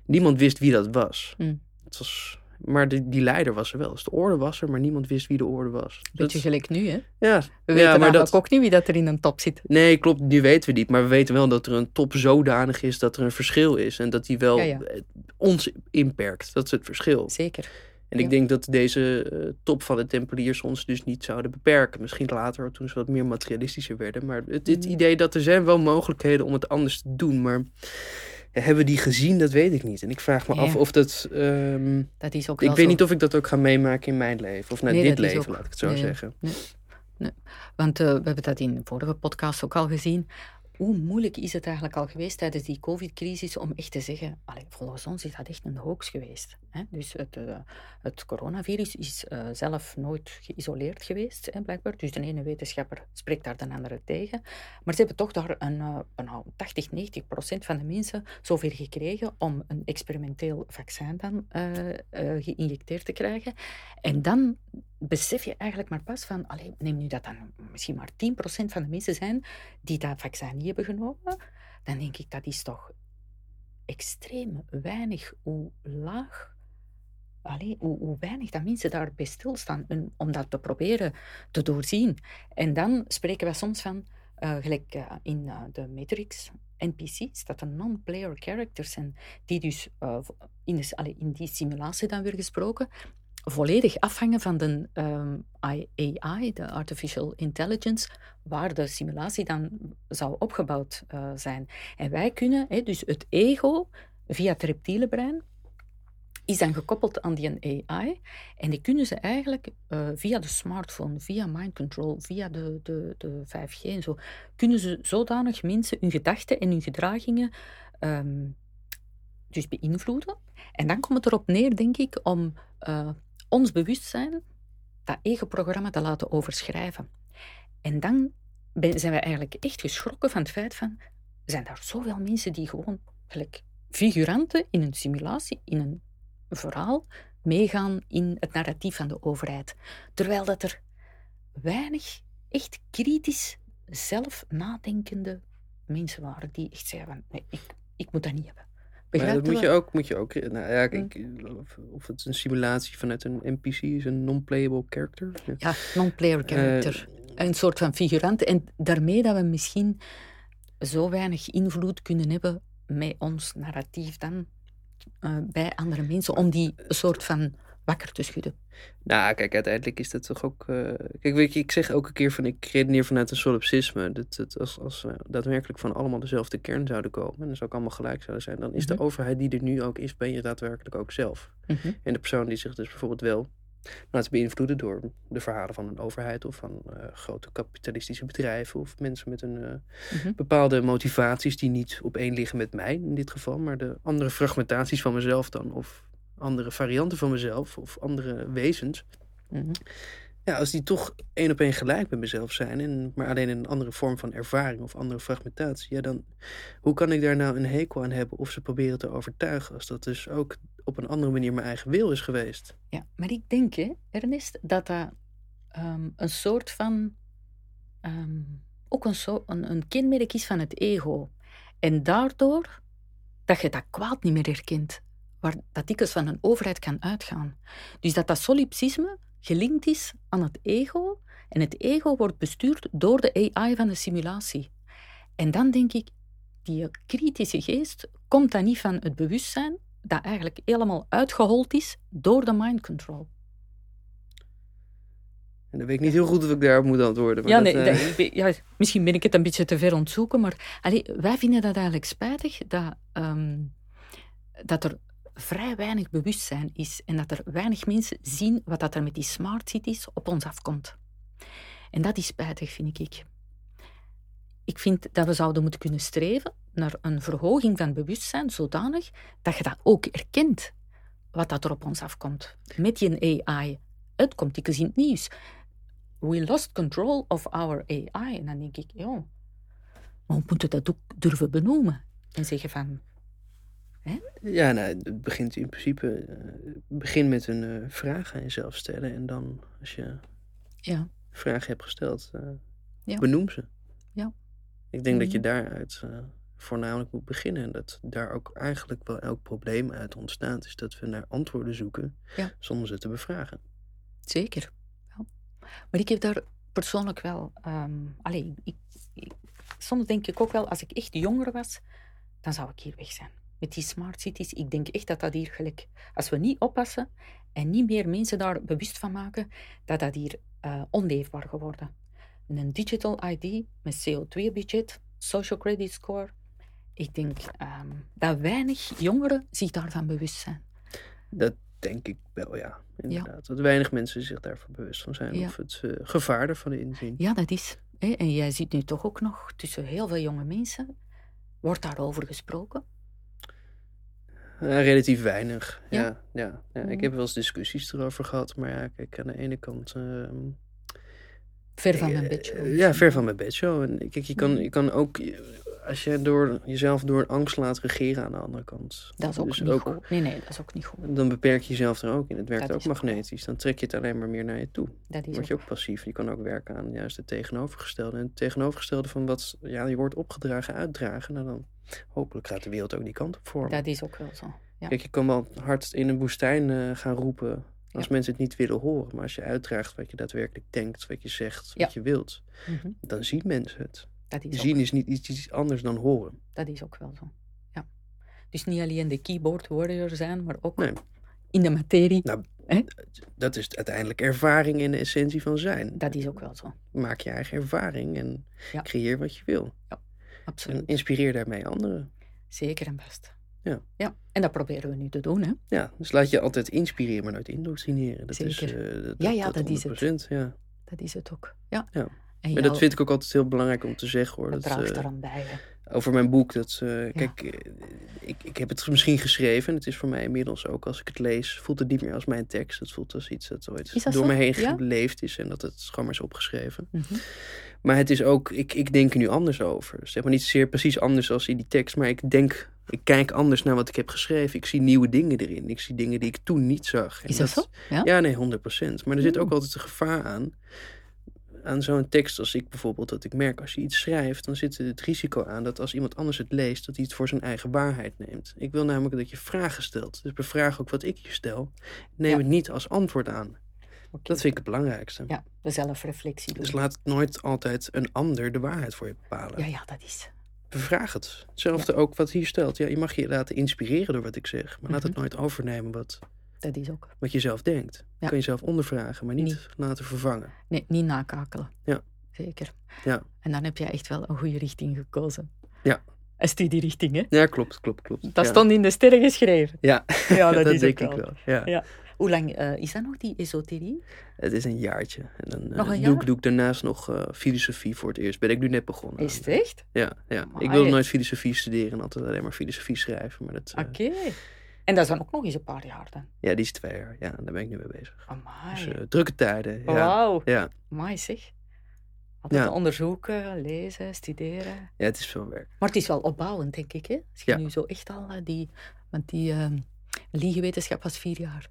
niemand wist wie dat was. Hm. Het was maar de, die leider was er wel. Dus de orde was er, maar niemand wist wie de orde was. Dat, Beetje gelijk nu, hè? ja, We ja, weten maar dat, ook niet wie dat er in een top zit. Nee, klopt, die weten we niet. Maar we weten wel dat er een top zodanig is dat er een verschil is. En dat die wel Ja, ja. eh, ons inperkt. Dat is het verschil. Zeker. En ik denk dat deze eh, top van de Tempeliers ons dus niet zouden beperken. Misschien later, toen ze wat meer materialistischer werden. Maar het, het Mm. idee dat er zijn wel mogelijkheden om het anders te doen. Maar hebben die gezien? Dat weet ik niet. En ik vraag me Ja. af of dat... ehm, Dat is ook ik weet zo. niet of ik dat ook ga meemaken in mijn leven. Of naar Nee, dit leven, ook- laat ik het zo nee. zeggen. Want eh, we hebben dat in de vorige podcast ook al gezien. Hoe moeilijk is het eigenlijk al geweest tijdens die COVID-crisis om echt te zeggen, volgens ons is dat echt een hoax geweest. Hè? Dus het, eh, het coronavirus is eh, zelf nooit geïsoleerd geweest, hè, blijkbaar. Dus de ene wetenschapper spreekt daar de andere tegen. Maar ze hebben toch daar een, eh, nou, 80, 90 procent van de mensen zover gekregen om een experimenteel vaccin dan eh, eh, geïnjecteerd te krijgen. En dan besef je eigenlijk maar pas van, allee, neem nu dat dan misschien maar 10% van de mensen zijn die dat vaccin niet hebben genomen, dan denk ik dat is toch extreem weinig hoe laag, allee, hoe, hoe weinig dat mensen daarbij stilstaan en om dat te proberen te doorzien. En dan spreken we soms van, eh, gelijk eh, in eh, de Matrix, NPC's, dat er non-player characters zijn, die dus in, de, allee, in die simulatie dan weer gesproken, volledig afhangen van de ehm, AI, de Artificial Intelligence, waar de simulatie dan zou opgebouwd eh, zijn. En wij kunnen, hè, dus het ego via het reptiele brein, is dan gekoppeld aan die AI. En die kunnen ze eigenlijk eh, via de smartphone, via mind control, via de, de, de 5G en zo, kunnen ze zodanig mensen hun gedachten en hun gedragingen ehm, dus beïnvloeden. En dan komt het erop neer, denk ik, om eh, ons bewustzijn dat ego-programma te laten overschrijven. En dan zijn we eigenlijk echt geschrokken van het feit van, zijn er zoveel mensen die gewoon figuranten in een simulatie, in een verhaal, meegaan in het narratief van de overheid. Terwijl dat er weinig echt kritisch, zelf nadenkende mensen waren die echt zeiden van, nee, ik, ik moet dat niet hebben. Maar dat moet je ook, moet je ook nou ja, Hm. kijk, of, het een simulatie vanuit een NPC is, een non-playable character. Ja. Ja, non-player character. Eh, een soort van figurant. En daarmee dat we misschien zo weinig invloed kunnen hebben met ons narratief dan eh, bij andere mensen, om die soort van wakker te schudden. Nou, kijk, uiteindelijk is dat toch ook. eh, kijk, weet je, ik zeg elke keer van ik redeneer vanuit een solipsisme. Dat, dat als, als we daadwerkelijk van allemaal dezelfde kern zouden komen, en dus ook allemaal gelijk zouden zijn, dan is Mhm. de overheid die er nu ook is, ben je daadwerkelijk ook zelf. Mhm. En de persoon die zich dus bijvoorbeeld wel laat beïnvloeden door de verhalen van een overheid of van eh, grote kapitalistische bedrijven of mensen met een eh, Mhm. bepaalde motivaties die niet op één liggen met mij in dit geval, maar de andere fragmentaties van mezelf dan of andere varianten van mezelf of andere wezens. Mhm. Ja, als die toch één op één gelijk met mezelf zijn, en, maar alleen in een andere vorm van ervaring of andere fragmentatie, ja, dan hoe kan ik daar nou een hekel aan hebben of ze proberen te overtuigen als dat dus ook op een andere manier mijn eigen wil is geweest? Ja, maar ik denk, hè, Ernest, dat dat ehm, een soort van. ehm, ook een, zo, een, een kenmerk is van het ego. En daardoor dat je dat kwaad niet meer herkent, waar dat dikwijls van een overheid kan uitgaan. Dus dat dat solipsisme gelinkt is aan het ego, en het ego wordt bestuurd door de AI van de simulatie. En dan denk ik, die kritische geest komt dan niet van het bewustzijn, dat eigenlijk helemaal uitgehold is door de mind control. En dan weet ik niet heel goed of ik daarop moet antwoorden. Maar Ja, dat, nee, eh, dat- ja, misschien ben ik het een beetje te ver ontzoeken, maar allee, wij vinden dat eigenlijk spijtig dat, ehm, dat er vrij weinig bewustzijn is en dat er weinig mensen zien wat dat er met die smart cities op ons afkomt. En dat is spijtig, vind ik. Ik vind dat we zouden moeten kunnen streven naar een verhoging van bewustzijn zodanig dat je dat ook erkent, wat dat er op ons afkomt. Met die AI. Het komt dikwijls in het nieuws we lost control of our AI. En dan denk ik, ja, maar we moeten dat ook durven benoemen. En zeggen van, Ja, nou, het begint in principe. eh, begin met een eh, vraag aan jezelf stellen. En dan, als je ja, vragen hebt gesteld, eh, Ja. benoem ze. Ja. Ik denk dat je Mhm. daaruit voornamelijk moet beginnen. En dat daar ook eigenlijk wel elk probleem uit ontstaat. Is dat we naar antwoorden zoeken Ja. zonder ze te bevragen. zeker. Ja. Maar ik heb daar persoonlijk wel... ehm allee, ik, ik- soms denk ik ook wel, als ik echt jonger was, dan zou ik hier weg zijn. Met die smart cities, ik denk echt dat dat hier gelijk... Als we niet oppassen en niet meer mensen daar bewust van maken, dat dat hier eh, onleefbaar geworden. Een digital ID met CO2-budget, social credit score. Ik denk ehm, dat weinig jongeren zich daarvan bewust zijn. Dat denk ik wel, ja. Inderdaad. Dat weinig mensen zich daarvan bewust van zijn. Ja. Of het eh, gevaar ervan inzien. Ja, dat is. Hè? En jij ziet nu toch ook nog tussen heel veel jonge mensen. Wordt daarover gesproken? Ja, relatief weinig. Ja, Ja? ja, ja. Ik heb wel eens discussies erover gehad. Maar ja, kijk, aan de ene kant... ehm, Ver van Eh, mijn bedshow. Ja, ver van mijn bedshow. En kijk, je kan, Mhm. je kan ook, als je door, jezelf door angst laat regeren aan de andere kant. Dat is ook dus niet goed. Nee, nee, dat is ook niet goed. Dan beperk je jezelf er ook in. Het werkt Dat ook is ook magnetisch. Dan trek je het alleen maar meer naar je toe. Dat is word je ook. passief. Je kan ook werken aan juist het tegenovergestelde. En het tegenovergestelde van wat ja, je wordt opgedragen, uitdragen. Nou dan, hopelijk gaat de wereld ook die kant op vormen. Dat is ook wel zo. Ja. Kijk, je kan wel hard in een woestijn eh, gaan roepen als Ja. mensen het niet willen horen. Maar als je uitdraagt wat je daadwerkelijk denkt, wat je zegt, wat je wilt, Mhm. dan zien mensen het. Dat, is ook, Zien is niet iets, iets anders dan horen. dat is ook wel zo. Ja. Dus niet alleen de keyboard warrior zijn, maar ook Nee. in de materie. Nou, Hè? Dat is uiteindelijk ervaring in de essentie van zijn. Dat is ook wel zo. Maak je eigen ervaring en Ja. creëer wat je wil. En Absoluut. inspireer daarmee anderen. Zeker en best. Ja. ja. En dat proberen we nu te doen, hè? Ja, dus laat je altijd inspireren, maar nooit indoctrineren. Dat is, Zeker. eh, dat, Ja, ja, dat is het. 100%, Ja. Dat is het ook. Ja. Ja. En Maar jou- dat vind ik ook altijd heel belangrijk om te zeggen hoor. dat bij. hè. over mijn boek. Dat, eh, Kijk, eh, ik, ik heb het misschien geschreven. En het is voor mij inmiddels ook, als ik het lees, voelt het niet meer als mijn tekst. Het voelt als iets dat ooit dat door me heen Ja? geleefd is. En dat het gewoon maar is opgeschreven. Mhm. Maar het is ook, ik, ik denk er nu anders over. Zeg maar niet zeer precies anders als in die tekst. Maar ik denk, ik kijk anders naar wat ik heb geschreven. Ik zie nieuwe dingen erin. Ik zie dingen die ik toen niet zag. En Is dat zo? Ja? Ja, nee, 100%. Maar er zit ook Mm. altijd een gevaar aan. Aan zo'n tekst als ik bijvoorbeeld, dat ik merk als je iets schrijft, dan zit er het risico aan dat als iemand anders het leest, dat hij het voor zijn eigen waarheid neemt. Ik wil namelijk dat je vragen stelt. Dus bevraag ook wat ik je stel. Neem Ja. het niet als antwoord aan. Dat vind ik het belangrijkste. Ja, de zelfreflectie doen. Dus laat nooit altijd een ander de waarheid voor je bepalen. Ja, ja, dat is. Bevraag het. Hetzelfde ook wat hier stelt. Ja, je mag je laten inspireren door wat ik zeg, maar laat het Mhm. nooit overnemen wat, Dat is ook. wat je zelf denkt. Ja. Kan je zelf ondervragen, maar niet Niet. laten vervangen. Nee, niet nakakelen. Ja. Zeker. Ja. En dan heb je echt wel een goede richting gekozen. Ja. Een studierichting, hè? Ja, klopt, klopt, klopt. Dat ja. stond in de sterren geschreven. Ja, Ja, dat, dat, is denk ook ik wel. wel. Ja. Ja. Hoe lang eh, is dat nog, die esoterie? Het is een jaartje. En dan eh, Nog een doe, jaar? ik, doe ik daarnaast nog eh, filosofie voor het eerst. Ben ik nu net begonnen. Is het echt? Ja, ja. ik wilde nooit filosofie studeren en altijd alleen maar filosofie schrijven. Maar dat, Oké. En dat is dan ook nog eens een paar jaar dan? ja, die is twee jaar. Ja, daar ben ik nu mee bezig. Amai. Dus eh, drukke tijden. Ja. Wauw. Ja. Amai zeg. Altijd Ja. onderzoeken, lezen, studeren. ja, het is veel werk. Maar het is wel opbouwend, denk ik, hè? Als je Ja. nu zo echt al eh, die... Want die ehm liegewetenschap was vier jaar.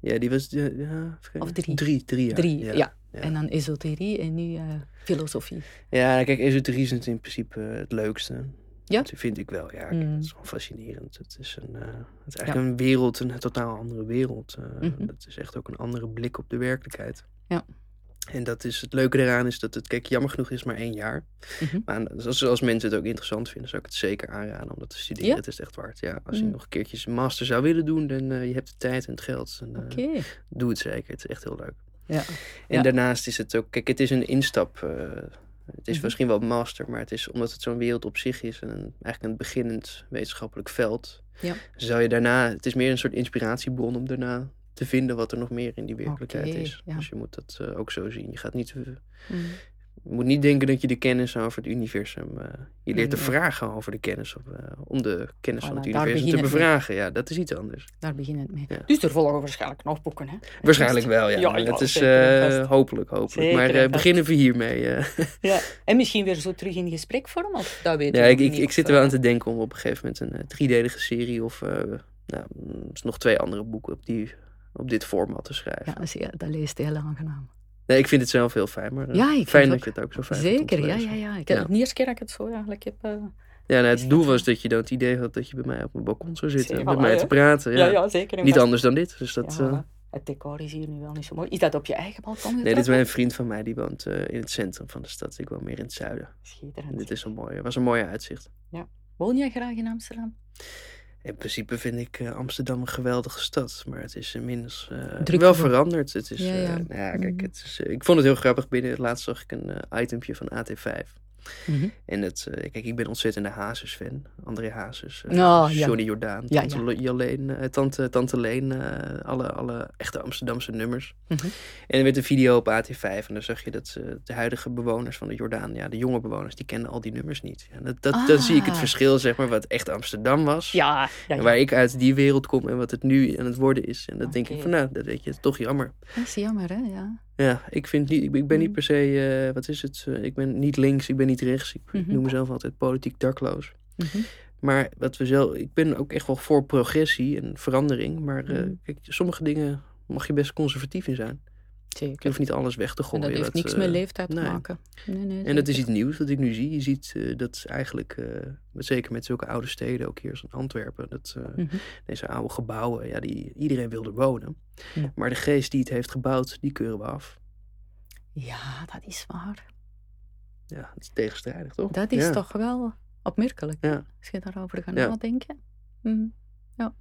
Ja, die was... ja, Of drie. Drie, drie jaar. Drie, ja. ja. En dan esoterie en nu eh, filosofie. Ja, kijk, esoterie is in principe het leukste. Ja? Dat vind ik wel, ja. Mm. Het is gewoon fascinerend. Het is, een, eh, het is eigenlijk een wereld, een totaal andere wereld. Mhm. Het is echt ook een andere blik op de werkelijkheid. Ja. En dat is het leuke eraan is dat het, kijk, jammer genoeg is maar één jaar. Mhm. Maar als, als mensen het ook interessant vinden, zou ik het zeker aanraden om dat te studeren. Ja? Het is echt waard. Ja, als je Mm. nog een keertje een master zou willen doen, dan uh, je hebt de tijd en het geld. Uh, Oké. Doe het zeker. Het is echt heel leuk. Ja. En daarnaast is het ook, kijk, het is een instap. Het is Mhm. misschien wel master, maar het is omdat het zo'n wereld op zich is en een, eigenlijk een beginnend wetenschappelijk veld. Ja. Zou je daarna, het is meer een soort inspiratiebron om daarna te vinden wat er nog meer in die werkelijkheid is. ja. Dus je moet dat uh, ook zo zien. Je gaat niet, uh, Mhm. Je moet niet denken dat je de kennis over het universum. Uh, je leert te Nee. vragen over de kennis. Of, uh, om de kennis Voilà, van het universum te mee. bevragen. Ja, dat is iets anders. Daar begint het mee. Ja. Dus er volgen waarschijnlijk nog boeken, hè? Waarschijnlijk wel, ja. Ja, ja, het is uh, vast. hopelijk, hopelijk. Zeker maar beginnen we hiermee. Ja. En misschien weer zo terug in gespreksvorm? Of dat weet Ja, ik, ik, niet, ik zit er wel eh, aan te denken om op een gegeven moment een driedelige serie of nou, mm, nog twee andere boeken op, die, op dit format te schrijven. Dat, ja, dat leest heel aangenaam. Nee, ik vind het zelf heel fijn, maar uh, Ja, ik fijn dat je het ook zo fijn Zeker, ja, ja, ja. Ik Ja. heb, De eerste keer dat ik het zo eigenlijk heb... eh, Ja, nou, het dat doel was dat je dan het idee had dat je bij mij op mijn balkon zou zitten en met mij te praten. Ja. ja. ja, zeker. Niet anders dan dit. Dus dat, Ja, eh. Het decor is hier nu wel niet zo mooi. Is dat op je eigen balkon nee, dit is een vriend van mij die woont eh, in het centrum van de stad. Ik woon meer in het zuiden. En Schitterend. dit is een mooie, was een mooie uitzicht. Woon jij graag in Amsterdam? In principe vind ik eh, Amsterdam een geweldige stad, maar het is inmiddels eh, wel veranderd. Het is, Ja, eh, nou ja, kijk, Mhm. het is, ik vond het heel grappig. Binnen laatst zag ik een itempje van AT5. Mhm. En het, eh, kijk, ik ben ontzettende Hazes-fan. André Hazes, eh, Oh, ja. Johnny Jordaan, Tante, ja. Eh, Tante, Tante Leen, alle, alle echte Amsterdamse nummers. Mhm. En er werd een video op AT5 en dan zag je dat de huidige bewoners van de Jordaan, ja, de jonge bewoners, die kennen al die nummers niet. Dat, dat, Dan zie ik het Ah. verschil, zeg maar, wat echt Amsterdam was. Ja. En Waar ik uit die wereld kom en wat het nu aan het worden is. En dan denk ik van, nou, dat weet je, is toch jammer. Dat is jammer, hè? Ja. Ja, ik, vind niet, ik, ben- niet Mm. per se, wat is het? ik ben niet links, ik ben niet rechts. Ik, Mhm. noem mezelf altijd politiek dakloos. Mhm. Maar wat we zelf, ik ben ook echt wel voor progressie en verandering. Maar eh, Mhm. kijk, sommige dingen mag je best conservatief in zijn. Je Zeker. hoeft niet alles weg te En gooien. dat heeft niks eh, met leeftijd te nee. maken. Nee, nee, En dat is iets nieuws wat ik nu zie. Je ziet eh, dat eigenlijk, eh, met- zeker met zulke oude steden, ook hier als Antwerpen, dat eh, deze oude gebouwen, ja, die, iedereen wil er wonen. Ja. Maar de geest die het heeft gebouwd, die keuren we af. Ja, dat is waar. Ja, dat is tegenstrijdig, toch? Dat is Ja. toch wel opmerkelijk. Ja. Als je daarover gaat Ja. nadenken. Mhm. Ja.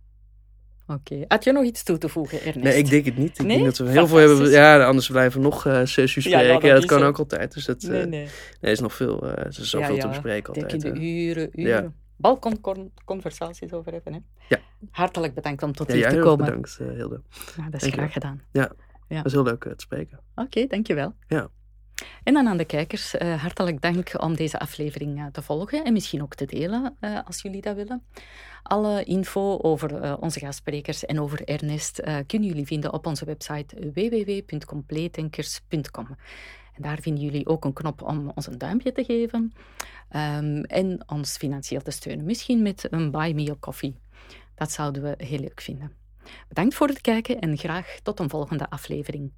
Oké. Had je nog iets toe te voegen, Ernest? Nee, ik denk het niet. Ik Nee? denk dat we heel veel hebben. Ja, anders blijven we nog eh, zes uur Ja, ja, spreken. Ja, dat dat, kan zo. ook altijd. Dus dat, eh, Nee, nee, nee. er is nog veel, eh, er is zoveel Ja, te ja. bespreken Denk altijd. je de eh. uren, uren. Ja. Balkonconversaties over hebben, hè? Ja. Hartelijk bedankt om tot Ja, hier te komen. bedankt, eh, Hilde. Ja, dat is Dank graag gedaan. Het was heel leuk eh, te spreken. Oké, dankjewel. Ja. En dan aan de kijkers, eh, hartelijk dank om deze aflevering eh, te volgen en misschien ook te delen eh, als jullie dat willen. Alle info over onze gastsprekers en over Ernest kunnen jullie vinden op onze website www.compleetdenkers.com. En daar vinden jullie ook een knop om ons een duimpje te geven ehm, en ons financieel te steunen. Misschien met een Buy Me a Coffee. Dat zouden we heel leuk vinden. Bedankt voor het kijken en graag tot een volgende aflevering.